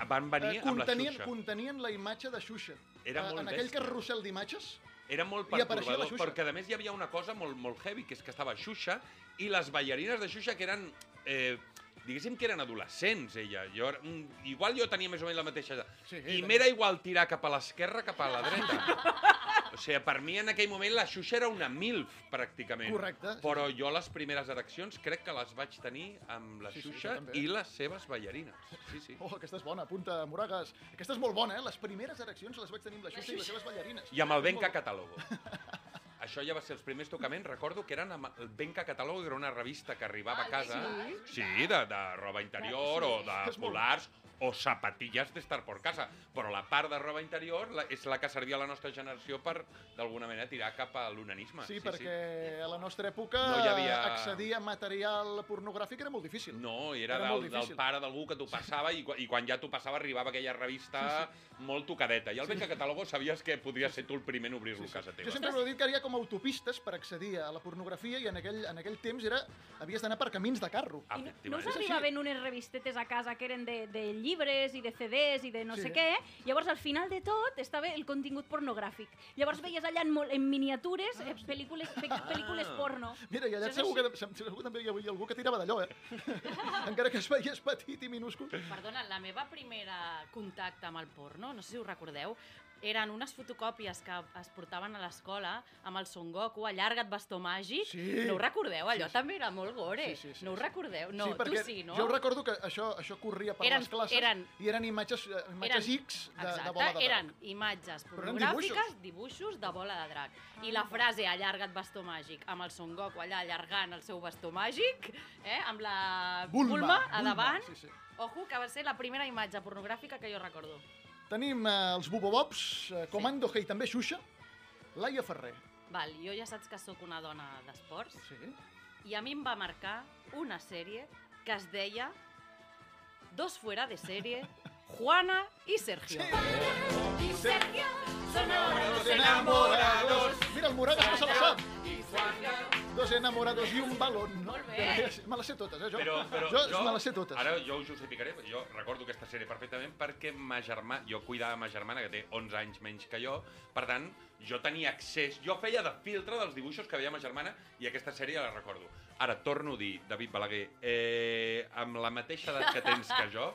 Speaker 12: Van venir
Speaker 2: eh,
Speaker 12: amb la
Speaker 2: contenien,
Speaker 12: Xuxa.
Speaker 2: contenien la imatge de Xuxa.
Speaker 12: Era
Speaker 2: Eh,
Speaker 12: molt
Speaker 2: en aquell
Speaker 12: bèstia.
Speaker 2: carrusel d'imatges,
Speaker 12: Era molt
Speaker 2: Xuxa.
Speaker 12: perquè a més hi havia una cosa molt, molt heavy, que és que estava Xuxa i les ballarines de Xuxa que eren... Eh, diguéssim que eren adolescents, ella. Jo, mm, igual jo tenia més o menys la mateixa edat.
Speaker 2: Sí,
Speaker 12: I m'era igual tirar cap a l'esquerra cap a la dreta. O sigui, per mi en aquell moment la Xuxa era una MILF, pràcticament.
Speaker 2: Correcte, sí.
Speaker 12: Però jo les primeres ereccions crec que les vaig tenir amb la
Speaker 2: Sí, sí,
Speaker 12: Xuxa
Speaker 2: també.
Speaker 12: i les seves ballarines. Sí, sí.
Speaker 2: Oh, aquesta és bona, apunta, Moragas. Aquesta és molt bona, eh? Les primeres ereccions les vaig tenir amb la Xuxa i les seves ballarines.
Speaker 12: I amb el Benca Catalogo. (laughs) Això ja va ser els primers tocaments, recordo que eren amb el Benca Catalogo, que era una revista que arribava a casa,
Speaker 2: sí?
Speaker 12: de, de roba interior
Speaker 2: Sí.
Speaker 12: o de polars o zapatilles d'estar por casa. Però la part de roba interior la, és la que servia a la nostra generació per, d'alguna manera, tirar cap a l'onanisme.
Speaker 2: Sí, perquè a la nostra època
Speaker 12: No hi havia-
Speaker 2: accedir a material pornogràfic era molt difícil.
Speaker 12: No, i era,
Speaker 2: Era
Speaker 12: del, del pare d'algú que t'ho passava i, quan- i quan ja t'ho passava arribava aquella revista molt tocadeta. I el Benca Catalogo sabies que podries ser tu el primer en obrir-lo a casa teva.
Speaker 2: Jo sempre he dit que hi havia com a autopistes per accedir a la pornografia i en aquell, en aquell temps era havies d'anar per camins de carro.
Speaker 12: Ah,
Speaker 14: No us arribaven unes revistetes a casa que eren de, de llibres i de CDs i de no
Speaker 2: Sí.
Speaker 14: sé què? Llavors, al final de tot, estava el contingut pornogràfic. Llavors veies allà en, mol- en miniatures eh, pel·lícules, pe pel·lícules porno.
Speaker 2: Mira, i allà
Speaker 14: Això és
Speaker 2: segur que, segur que també hi havia algú que tirava d'allò, eh? (laughs) Encara que es veiés petit i minúscul.
Speaker 13: Perdona, la meva primera contacte amb el porno, no sé si ho recordeu, eren unes fotocòpies que es portaven a l'escola amb el Son Goku, allarga't bastó màgic.
Speaker 2: Sí.
Speaker 13: No ho recordeu? Allò
Speaker 2: Sí, sí.
Speaker 13: també era molt gore.
Speaker 2: Sí, sí, sí,
Speaker 13: no ho recordeu? No,
Speaker 2: sí,
Speaker 13: tu sí, no?
Speaker 2: jo recordo que això, això corria per
Speaker 13: Eren-
Speaker 2: les classes
Speaker 13: eren-
Speaker 2: i eren imatges, eh, imatges X de,
Speaker 13: exacte,
Speaker 2: de bola de drac.
Speaker 13: eren imatges
Speaker 2: eren
Speaker 13: pornogràfiques, dibuixos. de bola de drac. I la frase allarga't bastó màgic, amb el Son Goku allà allargant el seu bastó màgic, eh, amb la
Speaker 2: Bulma,
Speaker 13: Bulma, a
Speaker 2: Bulma,
Speaker 13: davant.
Speaker 2: sí, sí.
Speaker 13: Ojo, que va ser la primera imatge pornogràfica que jo recordo.
Speaker 2: Tenim eh, els Bubobobs, eh, Comando Hey, també Xuxa, Laia Ferrer.
Speaker 13: Val, jo ja saps que sóc una dona d'esports.
Speaker 2: Sí.
Speaker 13: I a mi em va marcar una sèrie que es deia Dos fuera de sèrie, (laughs) Juana i Sergio.
Speaker 2: Sí.
Speaker 13: I Sergio son
Speaker 2: enamorados. Mira, el Moragas no se la sap.
Speaker 13: Y Sergio.
Speaker 2: Dos enamorados i un balón.
Speaker 13: Molt bé.
Speaker 2: Me les sé totes, eh, jo.
Speaker 12: Però, però
Speaker 2: jo, me les sé totes.
Speaker 12: Ara jo ho justificaré, jo recordo aquesta sèrie perfectament perquè ma germà, jo cuidava ma germana, que té 11 anys menys que jo, per tant, jo tenia accés, jo feia de filtre dels dibuixos que veia ma germana i aquesta sèrie la recordo. Ara, torno a dir, David Balaguer, eh, amb la mateixa edat que tens que jo,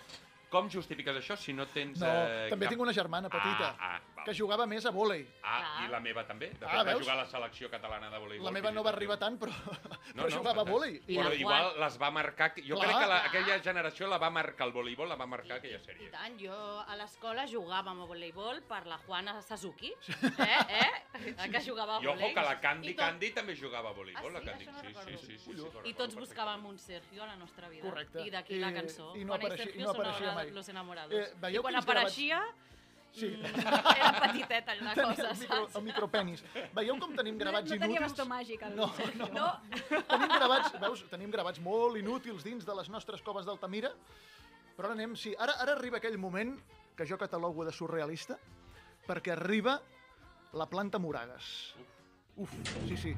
Speaker 12: com justifiques això si no tens...
Speaker 2: No,
Speaker 12: eh,
Speaker 2: també
Speaker 12: cap...
Speaker 2: tinc una germana petita
Speaker 12: Ah, ah, val.
Speaker 2: que jugava més a vòlei.
Speaker 12: Ah, i la meva també. De fet,
Speaker 2: Ah,
Speaker 12: va
Speaker 2: veus?
Speaker 12: jugar a la selecció catalana de voleibol.
Speaker 2: La meva no va arribar tant, però, (laughs)
Speaker 12: No,
Speaker 2: però
Speaker 12: no,
Speaker 2: jugava a vòlei.
Speaker 12: Però igual les va marcar... Jo
Speaker 2: Clar.
Speaker 12: crec que la, aquella generació la va marcar el voleibol, la va marcar aquella
Speaker 13: I
Speaker 12: sèrie.
Speaker 13: tant, jo a l'escola jugàvem a voleibol per la Juana Suzuki, eh, eh? Que jugava a
Speaker 12: I
Speaker 13: voleibol.
Speaker 12: que la Candy
Speaker 13: I tot-
Speaker 12: Candy també jugava a voleibol.
Speaker 13: Ah,
Speaker 12: la
Speaker 13: sí?
Speaker 12: Candy.
Speaker 13: Això no
Speaker 12: sí,
Speaker 13: recordo.
Speaker 12: sí, sí, sí, sí, que ho
Speaker 13: I tots buscàvem un Sergio a la nostra vida.
Speaker 2: Correcte.
Speaker 13: I d'aquí
Speaker 2: I-
Speaker 13: la cançó.
Speaker 2: i no
Speaker 13: Juana
Speaker 2: apareixia- no apareixia mai.
Speaker 13: los enamorados.
Speaker 2: Eh,
Speaker 13: I quan apareixia,
Speaker 2: Sí.
Speaker 13: mm, era petiteta la
Speaker 2: Tenia
Speaker 13: cosa,
Speaker 2: el, micro,
Speaker 13: saps?
Speaker 2: el micropenis. Veieu com tenim gravats
Speaker 14: no tenia
Speaker 2: inútils?
Speaker 14: bastó màgic, el
Speaker 2: No,
Speaker 14: Sergio.
Speaker 2: no. Tenim gravats, veus, tenim gravats molt inútils dins de les nostres coves d'Altamira, però ara anem, sí, ara, ara arriba aquell moment que jo catalogo de surrealista, perquè arriba la planta Moragas. Uf, sí, sí.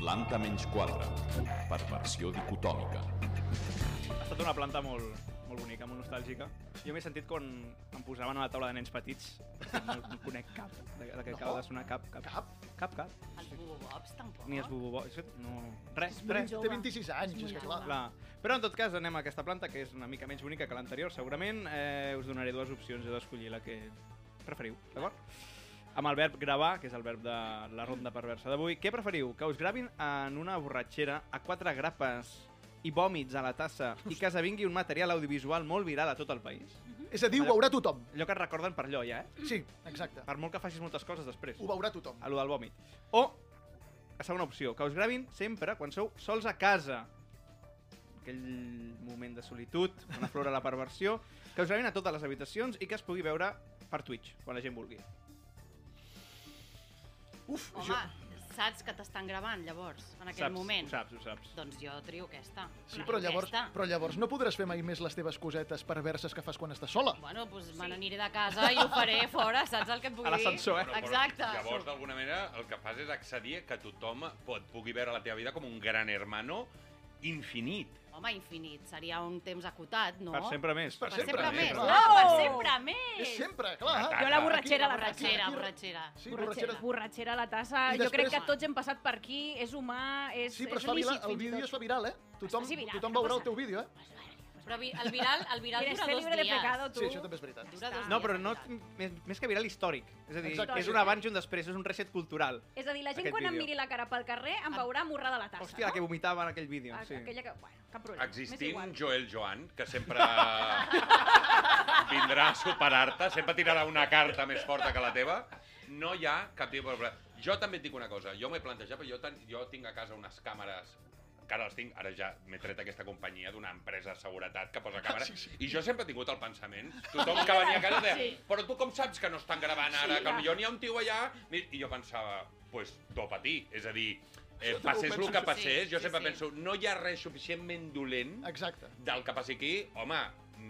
Speaker 1: Planta menys 4. Perversió dicotòmica.
Speaker 11: Ha estat una planta molt, molt bonica, molt nostàlgica. Jo m'he sentit quan em posaven a la taula de nens petits. No, no conec cap de, de que
Speaker 2: No?
Speaker 11: acaba de sonar cap. Cap? Cap, cap. cap.
Speaker 13: Els bubobobs tampoc.
Speaker 11: Ni els bubobos. És que No, res, res.
Speaker 2: 20 té 26 anys, és que clar.
Speaker 11: Clar. Però en tot cas anem a aquesta planta, que és una mica menys bonica que l'anterior, segurament. Eh, us donaré dues opcions, heu d'escollir la que preferiu, d'acord? Amb el verb gravar, que és el verb de la ronda perversa d'avui, què preferiu? Que us gravin en una borratxera a quatre grapes i vòmits a la tassa i que esdevingui un material audiovisual molt viral a tot el país?
Speaker 2: És a dir, ho veurà tothom.
Speaker 11: Allò que et recorden per allò, ja, eh?
Speaker 2: Sí, exacte.
Speaker 11: Per molt que facis moltes coses després.
Speaker 2: Ho veurà tothom.
Speaker 11: A lo del vòmit. O, la segona opció, que us gravin sempre quan sou sols a casa. Aquell moment de solitud, quan aflora la perversió, que us gravin a totes les habitacions i que es pugui veure per Twitch, quan la gent vulgui.
Speaker 2: Uf,
Speaker 13: Home, saps que t'estan gravant, llavors, en aquell
Speaker 11: Saps,
Speaker 13: moment?
Speaker 11: ho saps, ho saps.
Speaker 13: Doncs jo trio aquesta.
Speaker 2: Sí, però llavors,
Speaker 13: Aquesta.
Speaker 2: però llavors no podràs fer mai més les teves cosetes perverses que fas quan estàs sola.
Speaker 13: Bueno, doncs me n'aniré de casa i ho faré fora, saps el que et vull
Speaker 2: A l'ascensor,
Speaker 13: dir?
Speaker 2: eh?
Speaker 13: Exacte.
Speaker 12: Llavors, d'alguna manera, el que fas és accedir a que tothom pot, pugui veure la teva vida com un gran hermano infinit.
Speaker 13: Home, infinit. Seria un temps acotat, no?
Speaker 11: Per sempre més.
Speaker 13: Per,
Speaker 11: Per
Speaker 13: sempre,
Speaker 11: sempre
Speaker 13: més.
Speaker 11: més.
Speaker 13: Ah, per sempre més.
Speaker 2: És sempre, clar.
Speaker 14: Jo la borratxera a la
Speaker 13: borratxera,
Speaker 14: tassa.
Speaker 13: borratxera.
Speaker 2: Sí,
Speaker 14: borratxera. borratxera a la tassa.
Speaker 2: I
Speaker 14: Jo crec
Speaker 2: després-
Speaker 14: que tots hem passat per aquí, és humà, és,
Speaker 2: Sí, però
Speaker 14: és lícit,
Speaker 2: el
Speaker 14: fins i
Speaker 2: vídeo es fa viral, eh? Tothom,
Speaker 14: viral,
Speaker 2: tothom
Speaker 14: no
Speaker 2: veurà el teu vídeo, eh?
Speaker 13: Però vi- el viral, el viral dura dos
Speaker 14: libre de
Speaker 13: dies.
Speaker 14: pecado, tu.
Speaker 2: Sí, això també és veritat.
Speaker 13: Dura dos
Speaker 11: No, però no, més, més que viral històric. És a dir,
Speaker 2: Exacte.
Speaker 11: és un abans i un després, és un reset cultural.
Speaker 14: És a dir, la gent
Speaker 11: Aquest
Speaker 14: quan em
Speaker 11: vídeo.
Speaker 14: miri la cara pel carrer em veurà morrar de la tassa,
Speaker 11: Hòstia, la que vomitava en aquell vídeo.
Speaker 14: no?
Speaker 11: Sí.
Speaker 14: Aquella que... Bueno, cap problema. M'és
Speaker 12: Existint
Speaker 14: igual.
Speaker 12: Joel Joan, que sempre (laughs) vindrà a superar-te, sempre tirarà una carta més forta que la teva, no hi ha cap tipus de problema. Jo també et dic una cosa, jo m'ho he plantejat, però jo, ten, jo tinc a casa unes càmeres encara les tinc, ara ja m'he tret aquesta companyia d'una empresa de seguretat que posa (laughs) càmeres,
Speaker 2: Sí, sí.
Speaker 12: i jo sempre he tingut el pensament, tothom que venia a casa deia,
Speaker 13: Sí.
Speaker 12: però tu com saps que no estan gravant ara,
Speaker 14: Sí,
Speaker 12: que
Speaker 14: ja.
Speaker 12: potser n'hi ha un tio allà, i jo pensava, pues, do pa ti, és a dir, eh, passés el que passés,
Speaker 13: Sí,
Speaker 12: jo sempre
Speaker 13: sí.
Speaker 12: penso, no hi ha res suficientment dolent
Speaker 2: Exacte.
Speaker 12: del que passi aquí, home,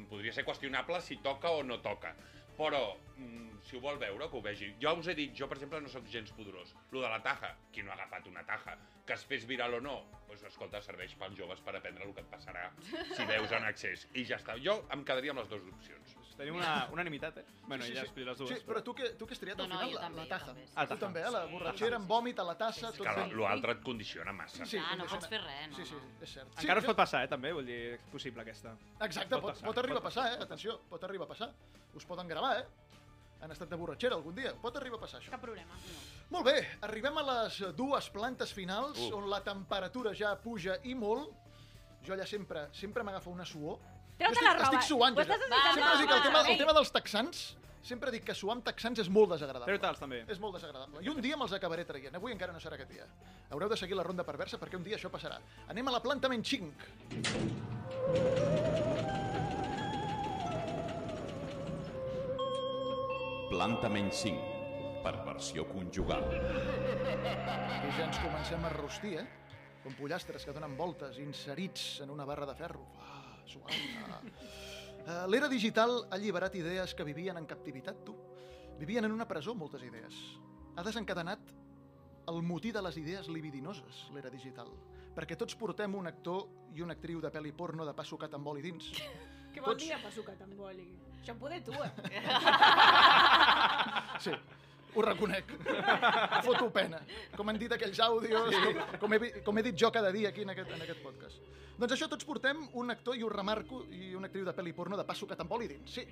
Speaker 12: podria ser qüestionable si toca o no toca. Però, mm, si ho vol veure, que ho vegi. Jo us he dit, jo, per exemple, no sóc gens poderós. Lo de la taja, qui no ha agafat una taja? Que es fes viral o no? Doncs, escolta, serveix pels joves per aprendre el que et passarà si veus en accés. I ja està. Jo em quedaria amb les dues opcions.
Speaker 11: Tenim una (laughs) unanimitat, eh? Bueno,
Speaker 2: sí,
Speaker 11: ella
Speaker 2: sí.
Speaker 11: escollit les dues.
Speaker 2: Sí, però tu que, tu que has triat
Speaker 13: No,
Speaker 2: al
Speaker 13: no,
Speaker 2: final
Speaker 13: jo
Speaker 2: la,
Speaker 13: també,
Speaker 2: la
Speaker 13: també.
Speaker 11: Ah,
Speaker 2: tu també, eh? La
Speaker 13: Sí.
Speaker 2: borratxera amb vòmit a la tassa, tot
Speaker 12: Que
Speaker 2: fent...
Speaker 12: l'altre et condiciona massa.
Speaker 2: Sí,
Speaker 13: Ah, no pots fer res, no,
Speaker 2: Sí, sí,
Speaker 13: no.
Speaker 2: és cert.
Speaker 11: Encara us
Speaker 2: sí,
Speaker 11: pot passar, eh, també, vull dir, és possible aquesta.
Speaker 2: Exacte, pot, pot arribar a passar, eh? Atenció, pot arribar a passar. Us poden gravar, eh? En estat de borratxera algun dia. Pot arribar a passar, això.
Speaker 14: Cap problema.
Speaker 2: Molt bé, arribem a les dues plantes finals,
Speaker 12: Uh.
Speaker 2: on la temperatura ja puja i molt. Jo allà sempre, sempre m'agafa una suor.
Speaker 14: Treu-te la roba.
Speaker 2: estic suant,
Speaker 14: Ho
Speaker 2: jo.
Speaker 14: estàs
Speaker 2: Sempre dic el tema, el tema dels texans, sempre dic que suar amb texans és molt desagradable.
Speaker 11: Treu-te'ls, també.
Speaker 2: És molt desagradable. I un dia me'ls acabaré traient. Avui encara no serà aquest dia. Haureu de seguir la ronda perversa perquè un dia això passarà. Anem a la planta menys 5.
Speaker 1: Planta menys 5. Perversió conjugal.
Speaker 2: I ja ens comencem a rostir, eh? Com pollastres que donen voltes inserits en una barra de ferro. Ah, suau. (laughs) Ah. Eh, L'era digital ha alliberat idees que vivien en captivitat, tu. Vivien en una presó, moltes idees. Ha desencadenat el motí de les idees libidinoses, l'era digital. Perquè tots portem un actor i una actriu de pel·li porno de pa sucat amb oli dins. (laughs)
Speaker 14: Què vol
Speaker 2: Tots-
Speaker 14: dir a sucat amb oli? Això em poder tu, eh? (laughs)
Speaker 2: Sí, ho reconec. (laughs) Foto pena. Com han dit aquells àudios, com, com, he, com he dit jo cada dia aquí en aquest, en aquest podcast. Doncs això, tots portem un actor, i ho remarco, i una actriu de pel·li porno de pa sucat amb oli dins, sí.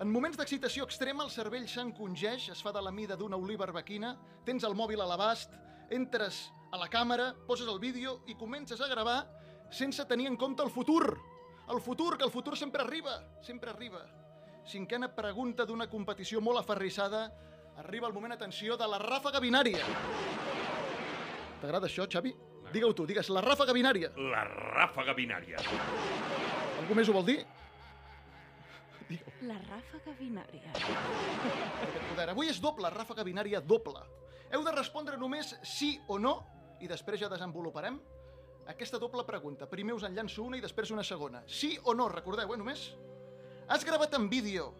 Speaker 2: En moments d'excitació extrema, el cervell s'encongeix, es fa de la mida d'una oliva arbequina, tens el mòbil a l'abast, entres a la càmera, poses el vídeo i comences a gravar sense tenir en compte el futur. El futur, que el futur sempre arriba, sempre arriba. Cinquena pregunta d'una competició molt aferrissada. Arriba el moment, atenció, de la ràfaga binària. T'agrada això, Xavi? Digue-ho tu, digues, la ràfaga binària.
Speaker 12: La ràfaga binària.
Speaker 2: Algú més ho vol dir?
Speaker 14: La ràfaga binària.
Speaker 2: Poder. Avui és doble, ràfaga binària doble. Heu de respondre només sí o no, i després ja desenvoluparem aquesta doble pregunta. Primer us en llanço una i després una segona. Sí o no, recordeu, eh, només? Has gravat en vídeo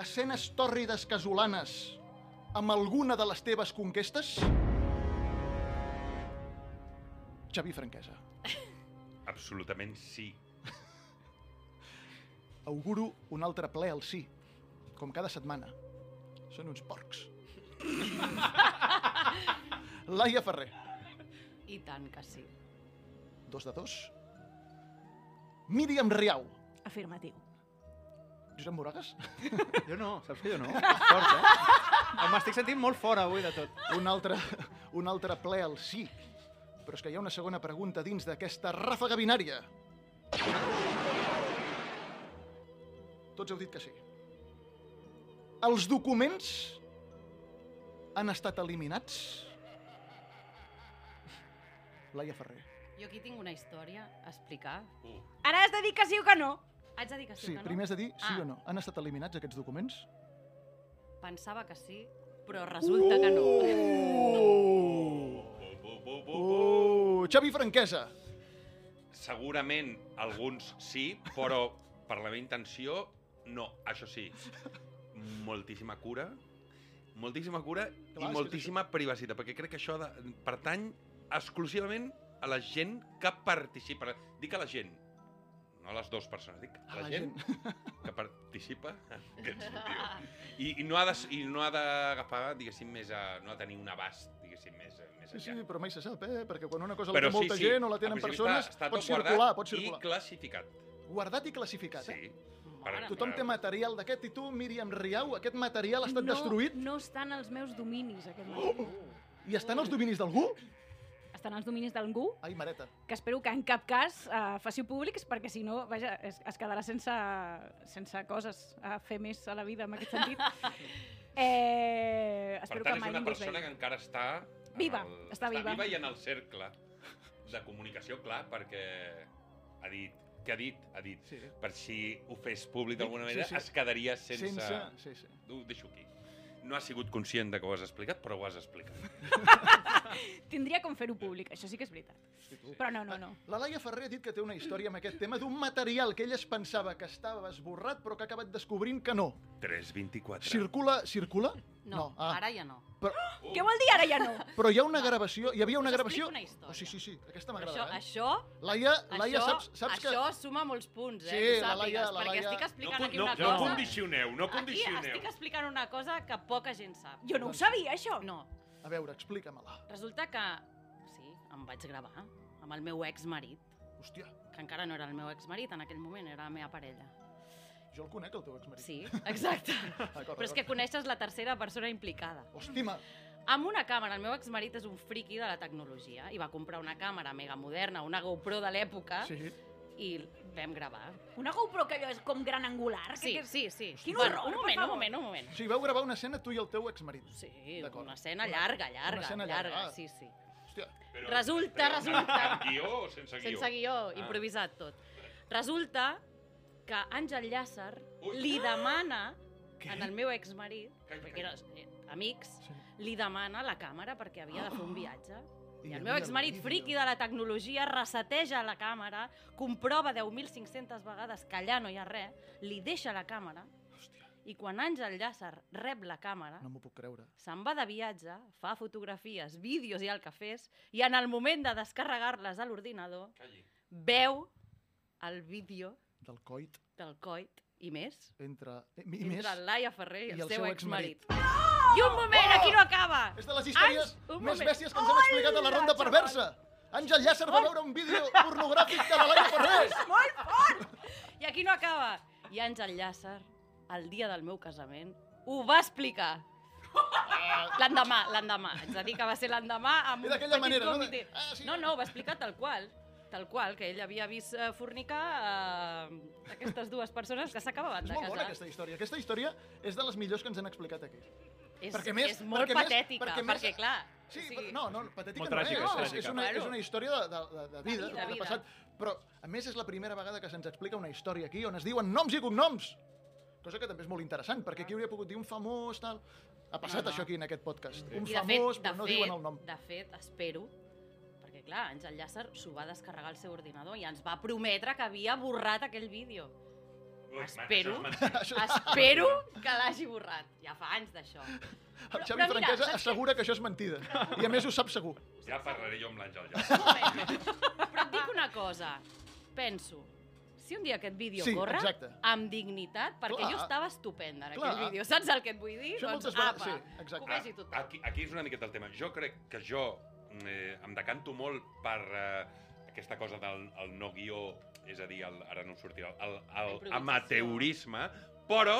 Speaker 2: escenes tòrrides casolanes amb alguna de les teves conquestes? Xavi Franquesa. (laughs)
Speaker 12: Absolutament sí. (laughs)
Speaker 2: Auguro un altre ple al sí, com cada setmana. Són uns porcs. (laughs) Laia Ferrer.
Speaker 13: I tant que sí.
Speaker 2: Dos de dos. Míriam Riau.
Speaker 14: Afirmatiu.
Speaker 2: Josep Moragas?
Speaker 11: Jo no, saps que jo no? Fort, eh? M'estic sentint molt fora avui de tot.
Speaker 2: Un altre, un altre ple al sí. Però és que hi ha una segona pregunta dins d'aquesta ràfaga binària. Tots heu dit que sí. Els documents han estat eliminats? Laia Ferrer.
Speaker 13: Jo aquí tinc una història a explicar.
Speaker 14: Ara has de dir que sí o que no.
Speaker 13: Haig de dir que sí,
Speaker 2: Sí,
Speaker 13: o que no?
Speaker 2: primer has de dir sí
Speaker 13: ah,
Speaker 2: o no. Han estat eliminats aquests documents?
Speaker 13: Pensava que sí, però resulta que no.
Speaker 2: Uh, Xavi Franquesa.
Speaker 12: Segurament alguns sí, però per la meva intenció, no. Això sí, moltíssima cura, moltíssima cura
Speaker 2: Clar,
Speaker 12: i
Speaker 2: que
Speaker 12: moltíssima privacitat, perquè crec que això de, pertany exclusivament a la gent que participa. Dic a la gent, no a les dues persones, dic a la,
Speaker 2: la
Speaker 12: gent, (laughs) que participa en (laughs) aquest sortiu. I, i no ha de- i no ha d'agafar, diguéssim, més a, no ha de tenir un abast, diguéssim, més, més
Speaker 2: Sí, sí, però mai se sap, eh? Perquè quan una cosa
Speaker 12: Però
Speaker 2: la té molta
Speaker 12: sí, sí,
Speaker 2: gent o la tenen persones,
Speaker 12: està, està
Speaker 2: pot circular, pot circular.
Speaker 12: I classificat.
Speaker 2: guardat i classificat,
Speaker 12: Sí.
Speaker 2: eh?
Speaker 12: Per-
Speaker 2: Tothom té material d'aquest i tu, Míriam Riau, aquest material ha estat
Speaker 14: no,
Speaker 2: destruït
Speaker 14: No estan als meus dominis, aquest
Speaker 2: Oh!
Speaker 14: material.
Speaker 2: i estan als dominis d'algú?
Speaker 14: Estan als dominis d'algú,
Speaker 2: Ai, mareta.
Speaker 14: que espero que en cap cas uh, faci públics, perquè si no, vaja, es, es quedarà sense, sense coses a fer més a la vida, en aquest sentit. (laughs) eh,
Speaker 12: Per
Speaker 14: espero
Speaker 12: tant,
Speaker 14: que
Speaker 12: és una persona que encara està... en
Speaker 14: Viva,
Speaker 12: el-
Speaker 14: està viva.
Speaker 12: viva i en el cercle de comunicació, clar, perquè ha dit... Què ha dit? Ha dit.
Speaker 2: Sí.
Speaker 12: Per si ho fes públic d'alguna
Speaker 2: Sí,
Speaker 12: manera,
Speaker 2: sí.
Speaker 12: es quedaria sense...
Speaker 2: Sense- sí, sí.
Speaker 12: Ho deixo aquí. No ha sigut conscient de que ho has explicat, però ho has explicat. (laughs)
Speaker 14: Tindria com fer-ho públic, això sí que és veritat. Però no, no, no.
Speaker 2: La Laia Ferrer ha dit que té una història amb aquest tema d'un material que ella es pensava que estava esborrat però que ha acabat descobrint que no.
Speaker 12: 324.
Speaker 2: Circula... Circula?
Speaker 13: No,
Speaker 2: ah.
Speaker 13: ara ja no.
Speaker 2: Però,
Speaker 14: Què vol dir ara ja no?
Speaker 2: però hi ha una gravació... Hi havia una
Speaker 13: Us
Speaker 2: gravació...
Speaker 13: una història.
Speaker 2: Oh, sí, sí, sí. Aquesta m'agrada,
Speaker 13: això,
Speaker 2: eh?
Speaker 13: això,
Speaker 2: Laia, Laia
Speaker 13: això,
Speaker 2: saps, saps que...
Speaker 13: això suma molts punts, eh?
Speaker 2: Sí,
Speaker 13: ho
Speaker 2: la Laia-
Speaker 13: sàpigues,
Speaker 2: la
Speaker 13: perquè
Speaker 2: Laia-
Speaker 13: estic explicant
Speaker 12: No,
Speaker 13: aquí
Speaker 12: no,
Speaker 13: una
Speaker 12: no
Speaker 13: cosa...
Speaker 12: condicioneu, no condicioneu.
Speaker 13: Aquí estic explicant una cosa que poca gent sap.
Speaker 14: Jo no ho sabia, això.
Speaker 13: No.
Speaker 2: A veure, explica-me-la.
Speaker 13: Resulta que, sí, em vaig gravar amb el meu exmarit.
Speaker 2: Hòstia.
Speaker 13: Que encara no era el meu exmarit, en aquell moment era la meva parella.
Speaker 2: Jo el conec, el teu exmarit.
Speaker 13: Sí, exacte. (laughs) Però és que coneixes la tercera persona implicada.
Speaker 2: Hòstima.
Speaker 13: Amb una càmera, el meu exmarit és un friqui de la tecnologia i va comprar una càmera mega moderna, una GoPro de l'època,
Speaker 2: Sí.
Speaker 13: I vam gravar.
Speaker 14: Una GoPro que allò és com gran angular?
Speaker 13: Sí,
Speaker 14: que, que...
Speaker 13: sí, sí.
Speaker 14: Quin
Speaker 13: Bueno,
Speaker 14: horror,
Speaker 13: un moment, un moment, un moment.
Speaker 2: O sigui, vau gravar una escena tu i el teu exmarit.
Speaker 13: Sí, una escena llarga, llarga,
Speaker 2: Una escena
Speaker 13: llarga,
Speaker 2: llarga.
Speaker 13: sí, sí.
Speaker 2: Hòstia.
Speaker 12: Però-
Speaker 13: Resulta,
Speaker 12: però
Speaker 13: resulta...
Speaker 12: Amb (laughs) guió o sense guió?
Speaker 13: Sense guió,
Speaker 12: Ah.
Speaker 13: improvisat tot. Resulta que Àngel Llàcer li demana en el meu exmarit, perquè eren eh, amics, li demana la càmera perquè havia de fer un viatge. I el meu exmarit friqui de la tecnologia reseteja la càmera, comprova 10.500 vegades que allà no hi ha res, li deixa la càmera, i quan Àngel Llàcer rep la càmera,
Speaker 2: No m'ho puc creure.
Speaker 13: se'n va de viatge, fa fotografies, vídeos i el que fes, i en el moment de descarregar-les a l'ordinador, veu el vídeo
Speaker 2: Del coit
Speaker 13: del coit i més,
Speaker 2: entre... I, i més...
Speaker 13: entre el Laia Ferrer i,
Speaker 2: i
Speaker 13: el, seu exmarit.
Speaker 2: exmarit.
Speaker 13: I un moment, aquí no acaba!
Speaker 2: És de les històries
Speaker 13: Anys,
Speaker 2: més bèsties que ens hem explicat a la ronda perversa. Àngel Llàcer va veure un vídeo pornogràfic de la Laia Ferrer.
Speaker 14: Molt fort!
Speaker 13: I aquí no acaba. I Àngel Llàcer, el dia del meu casament, ho va explicar. (laughs) L'endemà, l'endemà. És a dir, que va ser l'endemà amb un petit
Speaker 2: manera, no?
Speaker 13: comitè.
Speaker 2: Ah, sí.
Speaker 13: No, no, ho va explicar tal qual. Tal qual, que ell havia vist eh, fornicar eh, aquestes dues persones que s'acabaven
Speaker 2: És
Speaker 13: de
Speaker 2: molt bona
Speaker 13: casar.
Speaker 2: aquesta història. Aquesta història és de les millors que ens han explicat aquí.
Speaker 13: És,
Speaker 2: Perquè més-
Speaker 13: és molt
Speaker 2: perquè més-
Speaker 13: patètica,
Speaker 2: perquè més-
Speaker 13: perquè clar...
Speaker 2: Sí, sí. no, no, patètica
Speaker 11: Molt
Speaker 2: no
Speaker 11: tràgica,
Speaker 2: és.
Speaker 11: és
Speaker 2: és, és, una,
Speaker 13: Claro.
Speaker 2: és una història de, de, de, de vida,
Speaker 13: De
Speaker 2: de, de
Speaker 13: vida.
Speaker 2: passat. Però, a més, és la primera vegada que se'ns explica una història aquí on es diuen noms i cognoms. Cosa que també és molt interessant, perquè aquí hauria pogut dir un famós, tal... Ha passat
Speaker 13: No, no.
Speaker 2: això aquí en aquest podcast. Un
Speaker 13: I
Speaker 2: famós,
Speaker 13: fet,
Speaker 2: però no
Speaker 13: fet,
Speaker 2: diuen el nom.
Speaker 13: De fet, espero, perquè clar, Àngel Llàcer s'ho va descarregar al seu ordinador i ens va prometre que havia borrat aquell vídeo.
Speaker 12: Ui,
Speaker 13: Espero, (laughs) espero que l'hagi borrat. Ja fa anys d'això.
Speaker 2: El Xavi Franquesa assegura que això és mentida. I a més ho sap segur.
Speaker 12: Ja parlaré jo amb l'Àngel Llàcer. (laughs)
Speaker 13: Però et dic una cosa. Penso, si un dia aquest vídeo
Speaker 2: Sí,
Speaker 13: corre,
Speaker 2: exacte.
Speaker 13: amb dignitat, perquè
Speaker 2: Clar.
Speaker 13: jo estava estupenda en
Speaker 2: Clar.
Speaker 13: aquell vídeo. Saps el que et vull dir?
Speaker 2: Això
Speaker 13: doncs apa,
Speaker 2: sí, exacte.
Speaker 13: vegi tothom.
Speaker 12: Aquí, aquí és una miqueta el tema. Jo crec que jo eh, em decanto molt per eh, aquesta cosa del el no guió, és a dir, el, ara no em sortirà, el, el
Speaker 13: Improvisació.
Speaker 12: amateurisme, però,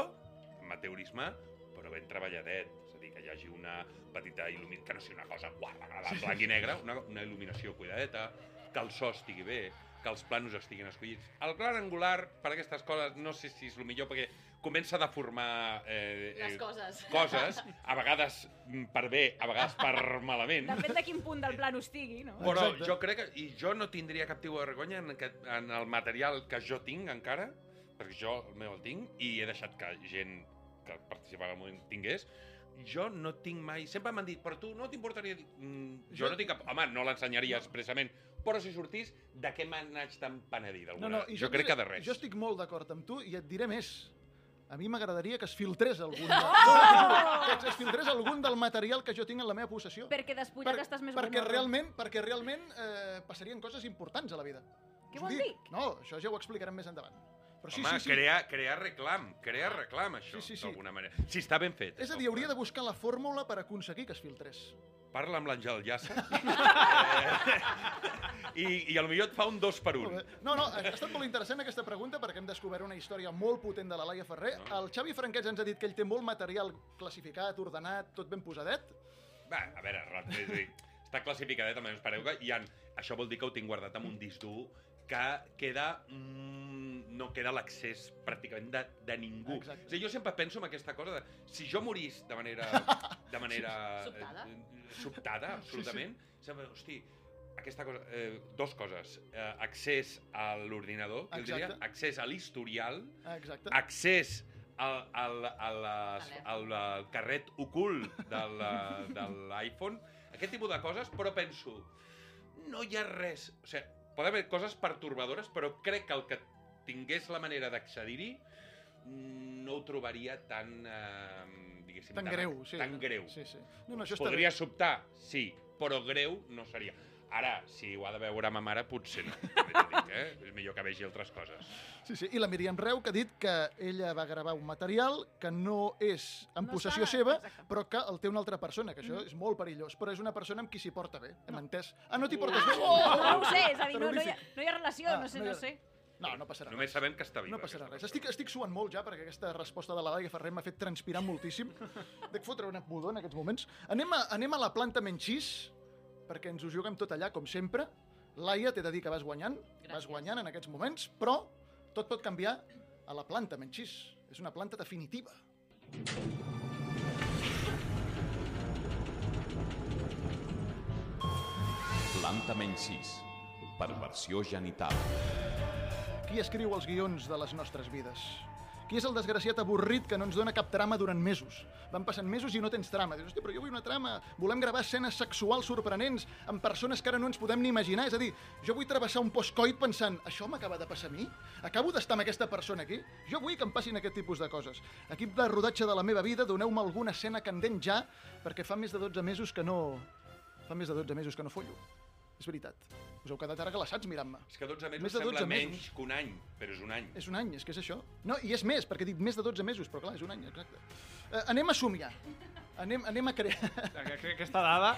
Speaker 12: amateurisme, però ben treballadet. És a dir, que hi hagi una petita il·luminació, que no sigui una cosa guarda, blanc i negre, una, una il·luminació cuidadeta, que el so estigui bé, que els planos estiguin escollits. El clar angular, per aquestes coses, no sé si és el millor, perquè comença a deformar eh,
Speaker 13: Les
Speaker 12: eh,
Speaker 13: coses.
Speaker 12: coses, a vegades mm, per bé, a vegades per (laughs) malament.
Speaker 14: Depèn de quin punt del plano estigui, no?
Speaker 12: Però jo crec que... I jo no tindria cap tipus de vergonya en, aquest, en el material que jo tinc encara, perquè jo el meu el tinc, i he deixat que gent que participava al moment tingués, jo no tinc mai... Sempre m'han dit, però tu no t'importaria... dir-" Mm, jo
Speaker 2: Jo-
Speaker 12: no tinc cap... Home, no l'ensenyaria expressament, però si sortís, de què me n'haig tan penedir
Speaker 2: No,
Speaker 12: d'alguna?
Speaker 2: no, i
Speaker 12: jo,
Speaker 2: et
Speaker 12: crec que de res.
Speaker 2: Jo estic molt d'acord amb tu i et diré més. A mi m'agradaria que es filtrés algun... (laughs)
Speaker 14: Oh!
Speaker 2: No, que es filtrés algun del material que jo tinc en la meva possessió.
Speaker 14: Perquè despullat estàs més
Speaker 2: perquè
Speaker 14: bon.
Speaker 2: realment, perquè realment eh, passarien coses importants a la vida.
Speaker 14: Què vol
Speaker 2: dic.
Speaker 14: dir?
Speaker 2: No, això ja ho explicarem més endavant. Però sí,
Speaker 12: Home,
Speaker 2: sí, sí.
Speaker 12: Crear, crear reclam, crear reclam, això,
Speaker 2: Sí, sí, sí.
Speaker 12: d'alguna manera. Si està ben fet.
Speaker 2: És a dir, hauria de buscar la fórmula per aconseguir que es filtrés.
Speaker 12: parla amb l'Àngel Llassa (laughs) (laughs) eh, i, i potser et fa un dos per un.
Speaker 2: No, no, ha estat molt interessant aquesta pregunta perquè hem descobert una història molt potent de la Laia Ferrer. El Xavi Franquets ens ha dit que ell té molt material classificat, ordenat, tot ben posadet.
Speaker 12: Va, a veure, és a dir, està classificadet els pareu que hi ha, això vol dir que ho tinc guardat amb un disc dur que queda... Mm, no queda l'accés pràcticament de, de ningú.
Speaker 2: Exacte.
Speaker 12: A dir, jo sempre penso en aquesta cosa de... Si jo morís de manera... (laughs) De manera
Speaker 13: Sobtada.
Speaker 12: eh, sobtada, absolutament. Sempre, hosti, aquesta cosa... Eh, dos coses. Eh, accés a l'ordinador, que diria, accés a l'historial,
Speaker 2: Exacte.
Speaker 12: accés al, al, a les, al, al carret ocult del, eh, de l'iPhone, aquest tipus de coses, però penso, no hi ha res... O sigui, poden haver coses pertorbadores, però crec que el que tingués la manera d'accedir-hi mm, no ho trobaria tan, eh, diguéssim...
Speaker 2: Tan greu, sí.
Speaker 12: Tan greu.
Speaker 2: Sí, sí. No, no, això
Speaker 12: Podria
Speaker 2: bé.
Speaker 12: sobtar, sí, però greu no seria. Ara, si ho ha de veure ma mare, potser no. Dic, eh? És millor que vegi altres coses.
Speaker 2: Sí, sí. I la Míriam Reu, que ha dit que ella va gravar un material que no és en
Speaker 14: No
Speaker 2: possessió
Speaker 14: està-
Speaker 2: seva,
Speaker 14: exacte.
Speaker 2: però que el té una altra persona, que això
Speaker 14: Mhm.
Speaker 2: és molt perillós. Però és una persona amb qui s'hi porta bé, hem entès. Ah, no t'hi portes bé?
Speaker 14: No ho sé, és a dir, no, no, hi, ha, no hi ha relació,
Speaker 2: Ah,
Speaker 14: no sé,
Speaker 2: no hi
Speaker 14: no
Speaker 2: ha-
Speaker 14: sé.
Speaker 2: No, no passarà
Speaker 12: Només sabem que està viva.
Speaker 2: No passarà res. Estic, estic suant molt ja, perquè aquesta resposta de la Laia Ferrer m'ha fet transpirar moltíssim. (laughs) Dec fotre una pudor en aquests moments. Anem a, anem a la planta Menxís, perquè ens ho juguem tot allà, com sempre. Laia, t'he de dir que vas guanyant, vas guanyant en aquests moments, però tot pot canviar a la planta Menxís. És una planta definitiva.
Speaker 1: Planta menys 6. Perversió genital.
Speaker 2: Qui escriu els guions de les nostres vides? Qui és el desgraciat avorrit que no ens dona cap trama durant mesos? Van passant mesos i no tens trama. Dius, hòstia, però jo vull una trama. Volem gravar escenes sexuals sorprenents amb persones que ara no ens podem ni imaginar. És a dir, jo vull travessar un postcoit pensant, això m'acaba de passar a mi? Acabo d'estar amb aquesta persona aquí? Jo vull que em passin aquest tipus de coses. Equip de rodatge de la meva vida, doneu-me alguna escena candent ja, perquè fa més de 12 mesos que no... Fa més de 12 mesos que no follo. És veritat. Us heu quedat ara glaçats mirant-me.
Speaker 12: És que 12 mesos
Speaker 2: Més de 12
Speaker 12: sembla
Speaker 2: mesos.
Speaker 12: menys que un any, però és un any.
Speaker 2: És un any, és que és això. No, i és més, perquè he dit més de 12 mesos, però clar, és un any, exacte. Uh, anem a somiar. Anem, anem a crear...
Speaker 11: Aquesta dada...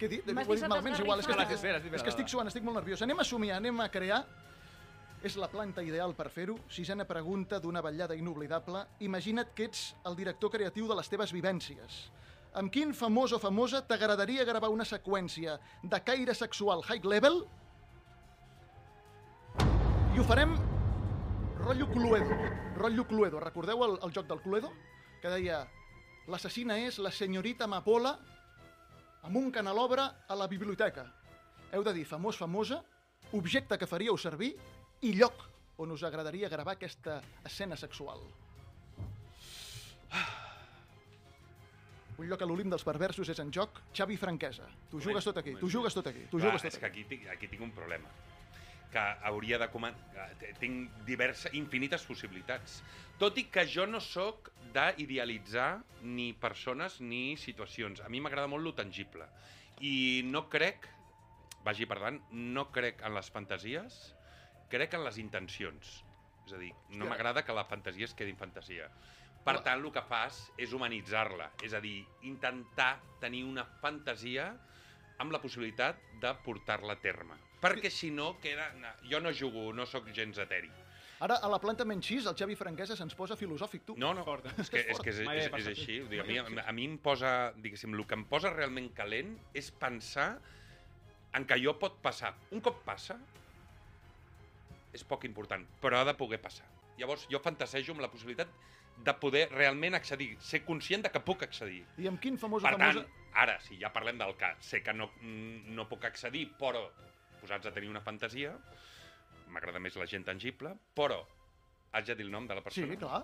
Speaker 2: Què he dit? Ho he
Speaker 11: M'has
Speaker 2: dit malament, és igual. És que, estic,
Speaker 11: Espera, espera,
Speaker 2: és que estic suant, estic molt nerviós. Anem a somiar, anem a crear... És la planta ideal per fer-ho. Sisena pregunta d'una vetllada inoblidable. Imagina't que ets el director creatiu de les teves vivències. Amb quin famós o famosa t'agradaria gravar una seqüència de caire sexual high level? I ho farem rotllo Cluedo. Rotllo Cluedo. Recordeu el, el joc del Cluedo? Que deia l'assassina és la senyorita Amapola amb un canelobre a la biblioteca. Heu de dir famós, famosa, objecte que faríeu servir i lloc on us agradaria gravar aquesta escena sexual. Un lloc a l'Olimp dels perversos és en joc Xavi Franquesa. Tu jugues tot aquí, tu jugues tot aquí, tu
Speaker 12: Clar,
Speaker 2: jugues tot
Speaker 12: és que aquí tinc, aquí tinc un problema que hauria de comentar... Tinc diverses, infinites possibilitats. Tot i que jo no sóc d'idealitzar ni persones ni situacions. A mi m'agrada molt lo tangible. I no crec, vagi per tant, no crec en les fantasies, crec en les intencions. És a dir, no m'agrada que la fantasia es quedi en fantasia. Per tant, el que fas és humanitzar-la. És a dir, intentar tenir una fantasia amb la possibilitat de portar-la a terme. Perquè si no, queda... no, Jo no jugo, no sóc gens eteri.
Speaker 2: Ara, a la planta Menxís, el Xavi Franquesa se'ns posa filosòfic, tu.
Speaker 12: No, no, és que és, que és,
Speaker 2: Mai
Speaker 12: és,
Speaker 2: havia
Speaker 12: és
Speaker 2: passat.
Speaker 12: així. Dir, a, mi, a mi em posa, diguéssim, el que em posa realment calent és pensar en que allò pot passar. Un cop passa, és poc important, però ha de poder passar. Llavors, jo fantasejo amb la possibilitat de poder realment accedir, ser conscient de que puc accedir.
Speaker 2: I amb quin famós o
Speaker 12: Per tant,
Speaker 2: famosa...
Speaker 12: ara, si ja parlem del que sé que no, no puc accedir, però posats a tenir una fantasia, m'agrada més la gent tangible, però haig de dir el nom de la
Speaker 2: Sí,
Speaker 12: persona.
Speaker 2: clar.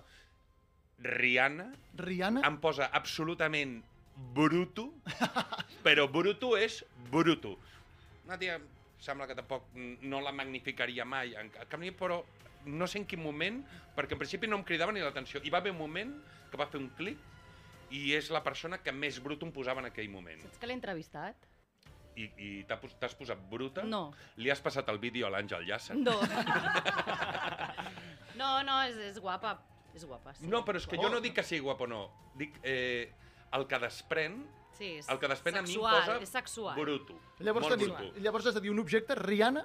Speaker 12: Rihanna
Speaker 2: Rihanna?
Speaker 12: em posa absolutament bruto, (laughs) però bruto és bruto. Una tia sembla que tampoc mm, no la magnificaria mai, en ca- canvi, però no sé en quin moment, perquè en principi no em cridava ni l'atenció. I va haver un moment que va fer un clic i és la persona que més bruto em posava en aquell moment.
Speaker 13: Saps que l'he entrevistat?
Speaker 12: I, i t'has posat bruta?
Speaker 13: No.
Speaker 12: Li has passat el vídeo a l'Àngel Llassa?
Speaker 13: No. (laughs) No, no, és, és guapa. És guapa, sí.
Speaker 12: No, però és que jo no dic que sigui guapo o no. Dic eh, el que desprèn
Speaker 13: Sí, és
Speaker 12: El que despèn a mi em
Speaker 13: sexual,
Speaker 12: posa
Speaker 13: és sexual.
Speaker 12: bruto.
Speaker 2: Llavors,
Speaker 12: Molt
Speaker 2: tenim,
Speaker 12: bruto.
Speaker 2: llavors has de dir un objecte, Rihanna,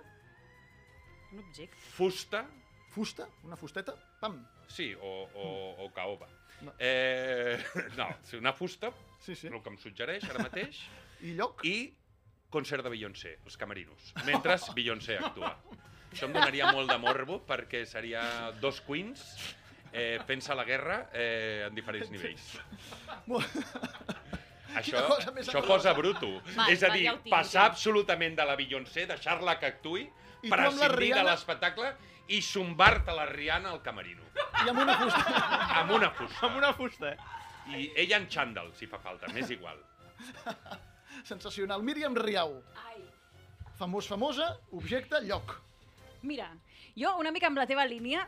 Speaker 13: Un objecte.
Speaker 12: Fusta,
Speaker 2: fusta, una fusteta, pam.
Speaker 12: sí, o, o, o caoba.
Speaker 2: No.
Speaker 12: Eh, no, una fusta,
Speaker 2: sí, sí.
Speaker 12: el que em suggereix ara mateix. (laughs)
Speaker 2: I lloc?
Speaker 12: I concert de Beyoncé, els camerinos, mentre (laughs) Beyoncé actua. Això em donaria molt de morbo perquè seria dos queens eh, fent-se la guerra eh, en diferents nivells. (laughs) Això, això posa bruto.
Speaker 13: Val,
Speaker 12: és a dir,
Speaker 13: ja tinc,
Speaker 12: passar
Speaker 13: ja.
Speaker 12: absolutament de la Beyoncé, deixar-la que actuï,
Speaker 2: I tu amb la
Speaker 12: prescindir de l'espectacle i zumbar-te la Rihanna al camerino.
Speaker 2: I amb una fusta.
Speaker 12: Amb una fusta.
Speaker 11: Amb una fusta, eh?
Speaker 12: I ella en xandall, si fa falta, m'és igual. (laughs)
Speaker 2: Sensacional. Míriam Riau.
Speaker 14: Ai.
Speaker 2: Famós, famosa, objecte, lloc.
Speaker 14: Mira, jo una mica amb la teva línia,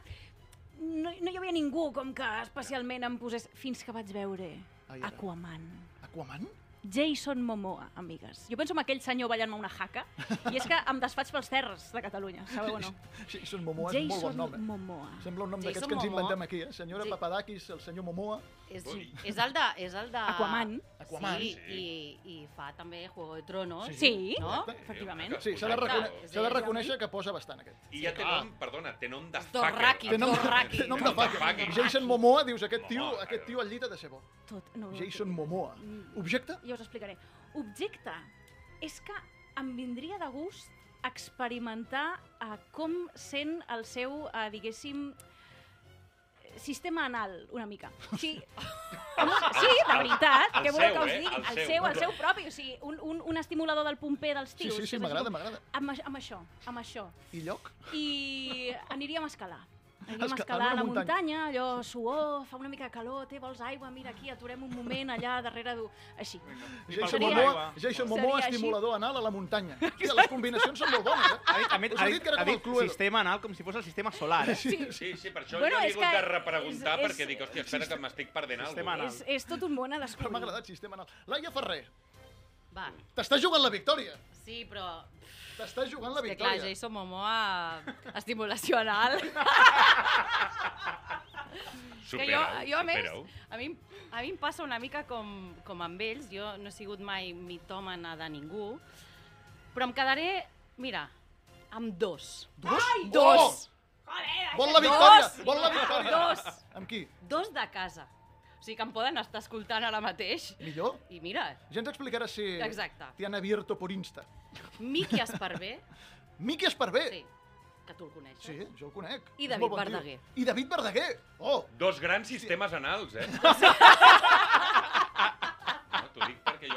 Speaker 14: no, no hi havia ningú com que especialment em posés... Fins que vaig veure
Speaker 2: Ai, ara.
Speaker 14: Aquaman.
Speaker 2: Aquaman?
Speaker 14: Jason Momoa, amigues. Jo penso en aquell senyor ballant-me una jaca i és que em desfaig pels terres de Catalunya, sabeu o no? (laughs)
Speaker 2: Jason Momoa és un molt bon nom. Eh?
Speaker 14: Momoa.
Speaker 2: Sembla un nom
Speaker 13: Jason
Speaker 2: d'aquests que ens inventem aquí, eh? Senyora
Speaker 13: Sí.
Speaker 2: Papadakis, el senyor Momoa.
Speaker 13: És, és el de... És el de...
Speaker 14: Aquaman.
Speaker 2: Aquaman.
Speaker 13: Sí,
Speaker 2: Sí.
Speaker 13: i, i fa també Juego de Tronos.
Speaker 14: Sí,
Speaker 13: no?
Speaker 2: exacte.
Speaker 14: efectivament.
Speaker 2: Sí, s'ha de, recone de reconèixer que posa bastant aquest.
Speaker 12: I ja té nom, perdona, té nom de
Speaker 13: Dothraki,
Speaker 12: fucker.
Speaker 2: Té nom, té nom de fucker. Jason Momoa, dius, aquest tio, aquest tio al llit ha de ser bo.
Speaker 14: Tot, no,
Speaker 2: Jason Momoa.
Speaker 14: Mm.
Speaker 2: Objecte?
Speaker 14: Ja us explicaré. Objecte. És que em vindria de gust experimentar uh, com sent el seu, uh, diguéssim, sistema anal, una mica. (laughs) O sigui, sí, de veritat,
Speaker 12: el
Speaker 14: què voleu que us
Speaker 12: eh?
Speaker 14: digui?
Speaker 12: El
Speaker 14: El
Speaker 12: seu.
Speaker 14: el seu propi, o sigui, un, un, un estimulador del pomper dels
Speaker 2: Sí,
Speaker 14: tios.
Speaker 2: sí, sí,
Speaker 14: és
Speaker 2: m'agrada, m'agrada.
Speaker 14: Amb, amb això, amb això.
Speaker 2: I lloc?
Speaker 14: I aniríem a escalar. Aniríem a
Speaker 2: Esca-
Speaker 14: escalar
Speaker 2: a
Speaker 14: a la
Speaker 2: muntanya.
Speaker 14: muntanya, allò suor, fa una mica de calor, té, vols aigua, mira aquí, aturem un moment allà darrere d'un... Així.
Speaker 2: Jason
Speaker 14: Seria-
Speaker 2: Momoa, Jason Momoa
Speaker 14: així.
Speaker 2: estimulador anal a la muntanya. Hòstia, les combinacions són molt bones, eh?
Speaker 11: Ha dit, ha dit,
Speaker 2: que era
Speaker 11: ha
Speaker 2: com
Speaker 11: dit
Speaker 2: el Cluedo.
Speaker 11: sistema anal com si fos el sistema solar. Eh?
Speaker 12: Sí, sí, sí per això
Speaker 14: Bueno,
Speaker 12: jo he hagut
Speaker 14: que
Speaker 12: de repreguntar
Speaker 14: és-
Speaker 12: perquè
Speaker 14: és-
Speaker 12: dic, hòstia, espera que m'estic perdent
Speaker 11: Sistema
Speaker 12: alguna
Speaker 11: anal.
Speaker 14: És, és tot un món a
Speaker 2: Però m'ha
Speaker 14: descobrir.
Speaker 2: agradat sistema anal. Laia Ferrer,
Speaker 13: Va,
Speaker 2: t'estàs jugant la victòria.
Speaker 13: sí, però...
Speaker 2: T'estàs jugant la
Speaker 13: És que clar,
Speaker 2: victòria.
Speaker 13: Jason Momoa, (laughs) estimulació anal. (laughs) que jo, jo a més, a mi, a mi em passa una mica com, com amb ells, jo no he sigut mai mitòmana de ningú, però em quedaré, mira, amb dos.
Speaker 2: Dos?
Speaker 13: Dos!
Speaker 2: Oh! Vol la victòria!
Speaker 13: Dos!
Speaker 2: Vol la victòria!
Speaker 13: Dos!
Speaker 2: Amb qui?
Speaker 13: Dos de casa. O sigui que em poden estar escoltant ara mateix.
Speaker 2: Millor?
Speaker 13: I mira,
Speaker 2: Ja ens explicaràs si
Speaker 13: Exacte.
Speaker 2: t'hi han abierto por Insta.
Speaker 13: Miqui Esparvé, (laughs)
Speaker 2: Miqui Esparvé.
Speaker 13: sí, que tu el coneixes.
Speaker 2: Sí, jo el conec.
Speaker 13: I David
Speaker 2: bon tio.
Speaker 13: Verdaguer.
Speaker 2: I David Verdaguer. Oh,
Speaker 12: Dos grans sistemes anals, eh? (laughs) No, T'ho dic perquè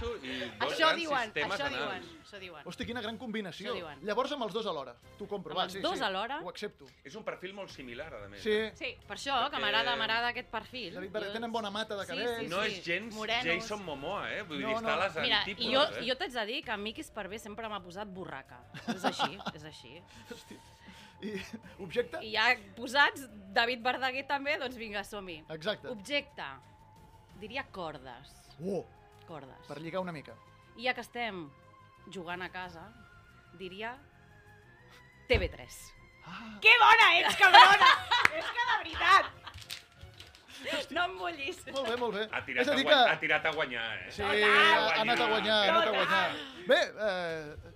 Speaker 12: coneixo i dos
Speaker 13: Això
Speaker 12: grans
Speaker 13: diuen,
Speaker 12: sistemes
Speaker 13: això diuen,
Speaker 12: anals.
Speaker 13: això diuen.
Speaker 2: hosti, quina gran combinació.
Speaker 13: Això diuen.
Speaker 2: Llavors amb els dos alhora. T'ho compro,
Speaker 13: Amb
Speaker 2: va,
Speaker 13: els
Speaker 2: sí,
Speaker 13: dos
Speaker 2: sí.
Speaker 13: alhora?
Speaker 2: Ho accepto.
Speaker 12: És un perfil molt similar, a més.
Speaker 2: Sí.
Speaker 14: Sí.
Speaker 13: Per això, que
Speaker 12: Perquè-
Speaker 13: m'agrada m'agrada aquest perfil.
Speaker 2: David Verdaguer
Speaker 13: Jo-
Speaker 2: tenen bona mata de
Speaker 13: Sí,
Speaker 2: cabells.
Speaker 13: sí,
Speaker 12: No
Speaker 13: sí.
Speaker 12: és gens
Speaker 13: Morenos.
Speaker 12: Jason Momoa, eh? Vull
Speaker 2: No,
Speaker 12: dir, està
Speaker 2: no.
Speaker 12: a les
Speaker 13: Mira,
Speaker 12: antípodes,
Speaker 13: i jo,
Speaker 12: eh?
Speaker 13: jo t'haig de dir que Miqui Esparvé sempre m'ha posat borraca. És així, és així. (laughs)
Speaker 2: Hosti. I objecte?
Speaker 13: I ja posats, David Verdaguer també, doncs vinga, som-hi.
Speaker 2: Exacte.
Speaker 13: Objecte, diria cordes.
Speaker 2: Oh,
Speaker 13: Cordes.
Speaker 2: per lligar una mica.
Speaker 13: I ja que estem jugant a casa, diria TV3.
Speaker 14: Que bona ets, cabrona! (laughs) és que de veritat!
Speaker 13: No em bullis.
Speaker 2: Molt bé, molt bé.
Speaker 12: Ha tirat,
Speaker 2: És a dir que...
Speaker 12: ha tirat a guanyar, eh?
Speaker 2: Sí, ha anat a guanyar, ha anat a guanyar. Bé, eh,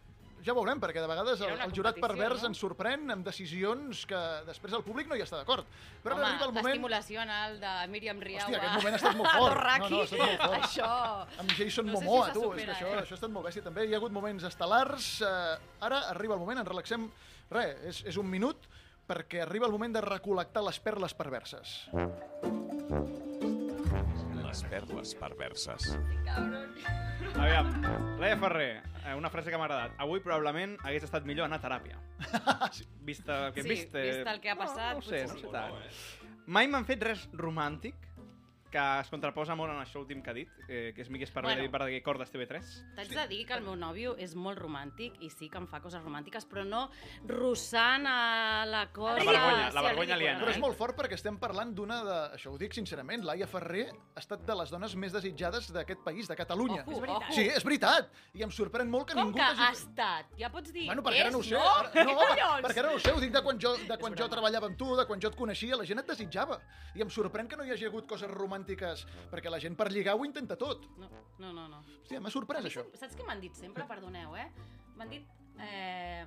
Speaker 2: ja veurem, perquè de vegades el, el jurat pervers
Speaker 13: no?
Speaker 2: ens sorprèn amb decisions que després el públic no hi està d'acord. Però
Speaker 13: Home,
Speaker 2: arriba el moment...
Speaker 13: l'estimulació anal de Míriam Riau
Speaker 2: Hòstia, aquest moment ha estat (laughs) molt fort. No, no, ha estat molt fort.
Speaker 13: Això...
Speaker 2: Amb Jason
Speaker 13: no sé si
Speaker 2: Momoa,
Speaker 13: se
Speaker 2: tu, és
Speaker 13: supera,
Speaker 2: que això,
Speaker 13: eh?
Speaker 2: això ha estat molt bèstia també. Hi ha hagut moments estel·lars. Eh, ara arriba el moment, ens relaxem. Res, és, és un minut perquè arriba el moment de recol·lectar les perles perverses.
Speaker 1: Les perles perverses.
Speaker 11: Aviam, Laia Ferrer, eh, una frase que m'ha agradat. Avui probablement hagués estat millor anar a teràpia. Vist el que hem
Speaker 13: Sí,
Speaker 11: vist... eh,
Speaker 13: vist el que ha passat,
Speaker 11: No, no ho sé,
Speaker 13: potser
Speaker 11: no
Speaker 13: sí.
Speaker 11: sé tant. Mai m'han fet res romàntic que es contraposa molt en això últim que ha dit, eh, que és Miqui Esparvé,
Speaker 13: Bueno.
Speaker 11: Verdaguer, Cordes TV3.
Speaker 13: T'haig de dir que el meu nòvio és molt romàntic i sí que em fa coses romàntiques, però no russant a la cosa...
Speaker 11: La vergonya, la
Speaker 13: sí,
Speaker 11: vergonya aliena,
Speaker 2: Però és
Speaker 11: eh?
Speaker 2: molt fort perquè estem parlant d'una de... Això ho dic sincerament, Laia Ferrer ha estat de les dones més desitjades d'aquest país, de Catalunya.
Speaker 13: Ojo, És veritat.
Speaker 2: Sí, és veritat. I em sorprèn molt que
Speaker 13: Com
Speaker 2: ningú...
Speaker 13: que
Speaker 2: t'hagi-
Speaker 13: ha estat? Ja pots dir
Speaker 2: Bueno, perquè ara
Speaker 13: és,
Speaker 2: no ho sé.
Speaker 13: no?
Speaker 2: Ara, no, (laughs)
Speaker 13: collons?
Speaker 2: perquè ara no ho sé. Ho dic de quan jo, de quan jo treballava amb tu, de quan jo et coneixia. La gent et desitjava. I em sorprèn que no hi hagi hagut coses romàntiques romàntiques, perquè la gent per lligar ho intenta tot.
Speaker 13: No, no, no. no.
Speaker 2: Hòstia, m'ha sorprès això.
Speaker 13: Saps què m'han dit sempre? Perdoneu, eh? M'han dit... Eh,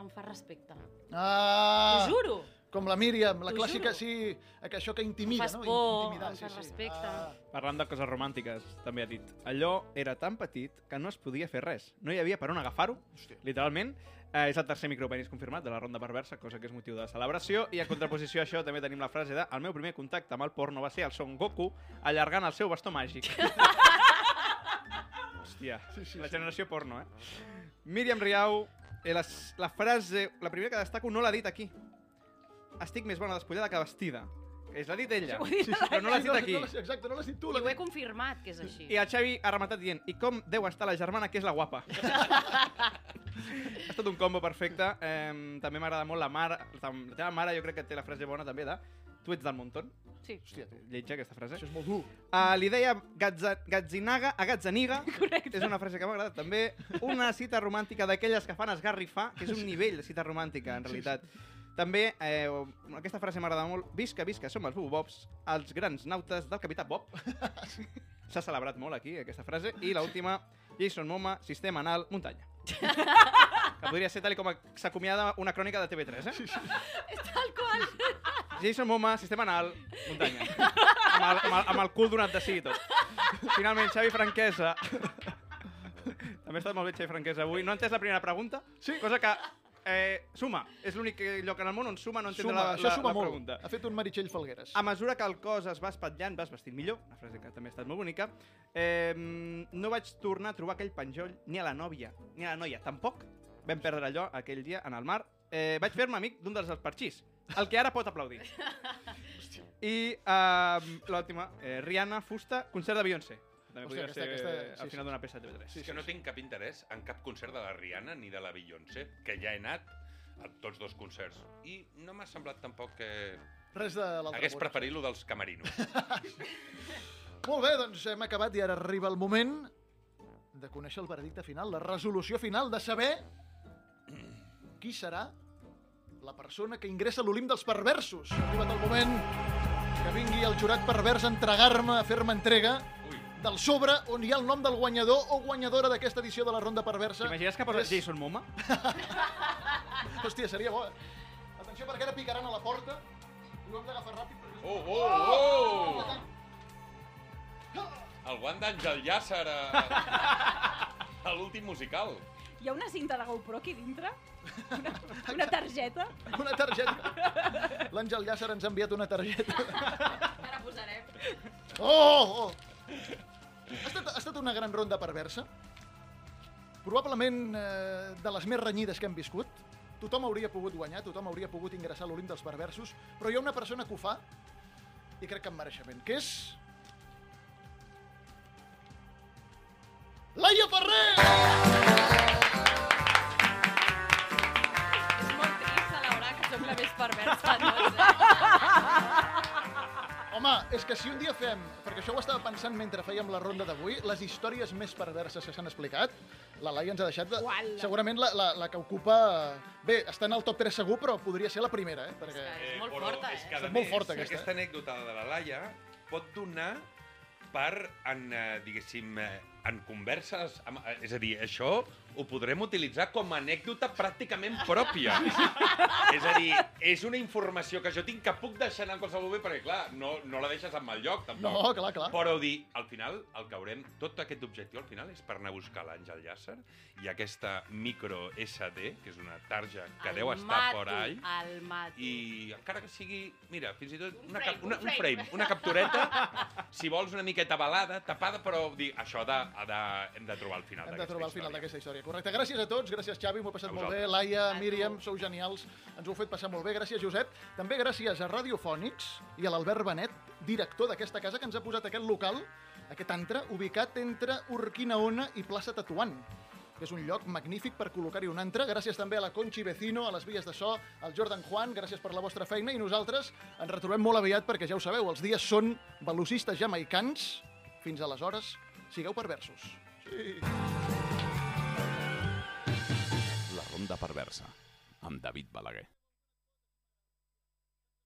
Speaker 13: em fa respecte.
Speaker 2: Ah!
Speaker 13: T'ho juro.
Speaker 2: Com la Míriam, la clàssica,
Speaker 13: juro.
Speaker 2: sí, que això que intimida,
Speaker 13: Fas
Speaker 2: no?
Speaker 13: por,
Speaker 2: Intimidar,
Speaker 13: em
Speaker 2: sí,
Speaker 13: fas
Speaker 2: sí.
Speaker 13: respecte.
Speaker 2: Ah.
Speaker 11: Parlant de coses romàntiques, també ha dit allò era tan petit que no es podia fer res. No hi havia per on agafar-ho, literalment. Eh, és el tercer micropenis confirmat de la ronda perversa, cosa que és motiu de celebració. I a contraposició a això també tenim la frase de el meu primer contacte amb el porno va ser el Son Goku allargant el seu bastó màgic. (laughs) Hòstia, sí, sí, la generació porno, eh? Míriam Riau, eh, la, la frase, la primera que destaco no l'ha dit aquí. Estic més bona despullada que vestida. És l'ha dit ella, sí, sí, però no l'has dit aquí.
Speaker 2: No, exacte, no l'has dit tu.
Speaker 13: I ho he confirmat, que és així.
Speaker 11: I el Xavi ha rematat dient i com deu estar la germana, que és la guapa. (laughs) ha estat un combo perfecte. Eh, també m'agrada molt la mare. La teva mare jo crec que té la frase bona també de tu ets del muntón.
Speaker 13: Sí.
Speaker 11: Hòstia, lletja aquesta frase.
Speaker 2: Això és molt dur.
Speaker 11: Uh, li deia Gatza, Gatzinaga a Gatzaniga. Correcte. És una frase que m'ha agradat també. Una cita romàntica d'aquelles que fan esgarrifar, que és un nivell de cita romàntica, en realitat. També, eh, aquesta frase m'agrada molt. Visca, visca, som els Bubobs, els grans nautes del Capità Bob. (laughs) S'ha celebrat molt aquí, aquesta frase. I l'última, Jason Moma, sistema anal, muntanya. (laughs) que podria ser tal com s'acomiada una crònica de TV3, eh? Sí, sí.
Speaker 13: Tal qual.
Speaker 11: Jason Moma, sistema anal, muntanya. amb, el, amb, el, amb el cul donat de sí i tot. Finalment, Xavi Franquesa. També ha estat molt bé Xavi Franquesa avui. No ha entès la primera pregunta, sí. cosa que eh, suma. És l'únic lloc en el món on suma no entendre
Speaker 2: Suma,
Speaker 11: la,
Speaker 2: això
Speaker 11: la,
Speaker 2: suma
Speaker 11: la
Speaker 2: molt.
Speaker 11: pregunta.
Speaker 2: Ha fet un Meritxell Falgueres.
Speaker 11: A mesura que el cos es va espatllant, vas vestint millor, una frase que també ha estat molt bonica, eh, no vaig tornar a trobar aquell penjoll ni a la nòvia, ni a la noia, tampoc. Vam perdre allò aquell dia en el mar. Eh, vaig fer-me amic d'un dels parxís, el que ara pot aplaudir. (laughs) I uh, l'última, eh, Rihanna, fusta, concert de Beyoncé. També
Speaker 12: Hòstia,
Speaker 11: podria
Speaker 12: aquesta-
Speaker 11: ser
Speaker 12: aquesta-
Speaker 11: al
Speaker 12: sí,
Speaker 11: final
Speaker 12: sí.
Speaker 11: d'una peça de TV3.
Speaker 12: És que no tinc cap interès en cap concert de la Rihanna ni de la Beyoncé, que ja he anat a tots dos concerts. I no m'ha semblat tampoc que...
Speaker 2: Res de l'altre
Speaker 12: Hagués
Speaker 2: món.
Speaker 12: preferit lo dels camerinos. (laughs)
Speaker 2: Molt bé, doncs hem acabat i ara arriba el moment de conèixer el veredicte final, la resolució final, de saber qui serà la persona que ingressa a l'Olimp dels perversos. Ha arribat el moment que vingui el jurat pervers a entregar-me, a fer-me entrega del sobre on hi ha el nom del guanyador o guanyadora d'aquesta edició de la Ronda Perversa.
Speaker 11: T'imagines que posa
Speaker 2: És-
Speaker 11: Jason Moma? (laughs)
Speaker 2: Hòstia, seria bo. eh? Atenció, perquè ara picaran a la porta. Ho hem d'agafar ràpid. perquè-
Speaker 12: Oh, oh, oh! El guant d'Àngel Llàcer a, a l'últim musical.
Speaker 14: Hi ha una cinta de GoPro aquí dintre? Una, una targeta?
Speaker 2: Una targeta. L'Àngel Llàcer ens ha enviat una targeta.
Speaker 13: Ara posarem.
Speaker 2: Oh, oh! Ha estat, ha estat una gran ronda perversa. Probablement eh, de les més renyides que hem viscut. Tothom hauria pogut guanyar, tothom hauria pogut ingressar a l'Olimp dels perversos, però hi ha una persona que ho fa, i crec que amb mereixement, que és... Laia Ferrer!
Speaker 13: És molt trist celebrar que sóc la més perversa de tots, eh?
Speaker 2: Home, és que si un dia fem, perquè això ho estava pensant mentre fèiem la ronda d'avui, les històries més perverses que s'han explicat, la Laia ens ha deixat de, segurament la, la, la que ocupa... Bé, està en el top 3 segur, però podria ser la primera, eh? Perquè...
Speaker 12: Eh,
Speaker 13: molt
Speaker 12: però
Speaker 13: forta,
Speaker 12: és
Speaker 13: eh?
Speaker 2: És
Speaker 12: més,
Speaker 2: molt forta, aquesta,
Speaker 12: aquesta anècdota de la Laia pot donar per, en, eh, diguéssim, eh, en converses... Amb, eh, és a dir, això ho podrem utilitzar com a anècdota pràcticament pròpia. (laughs) és a dir, és una informació que jo tinc que puc deixar anar en qualsevol moment, perquè, clar, no, no la deixes en mal lloc, tampoc.
Speaker 2: No, clar, clar.
Speaker 12: Però dir, al final, el que haurem... Tot aquest objectiu, al final, és per anar a buscar l'Àngel Llàcer i aquesta micro SD, que és una tarja que
Speaker 13: El
Speaker 12: deu estar
Speaker 13: mato,
Speaker 12: por ahí,
Speaker 13: El mato.
Speaker 12: i encara que sigui, mira, fins i tot una,
Speaker 13: frame,
Speaker 12: una,
Speaker 13: un
Speaker 12: un
Speaker 13: frame.
Speaker 12: frame, una captureta, si vols una miqueta balada, tapada, però dir, això ha de, ha de, hem de trobar al final
Speaker 2: Hem de
Speaker 12: d'aquesta
Speaker 2: trobar el final
Speaker 12: història.
Speaker 2: d'aquesta història. Correcte. Gràcies a tots, gràcies Xavi, m'ho he passat molt bé. Laia,
Speaker 13: A tu.
Speaker 2: Míriam, sou genials, ens ho heu fet passar molt bé. Gràcies, Josep. També gràcies a Radiofònics i a l'Albert Benet, director d'aquesta casa, que ens ha posat aquest local, aquest antre, ubicat entre Urquinaona i plaça Tatuant que és un lloc magnífic per col·locar-hi un antre. Gràcies també a la Conchi Vecino, a les vies de so, al Jordan Juan, gràcies per la vostra feina, i nosaltres ens retrobem molt aviat perquè ja ho sabeu, els dies són velocistes jamaicans. Fins aleshores, sigueu perversos. Sí.
Speaker 1: La ronda perversa, amb David Balaguer.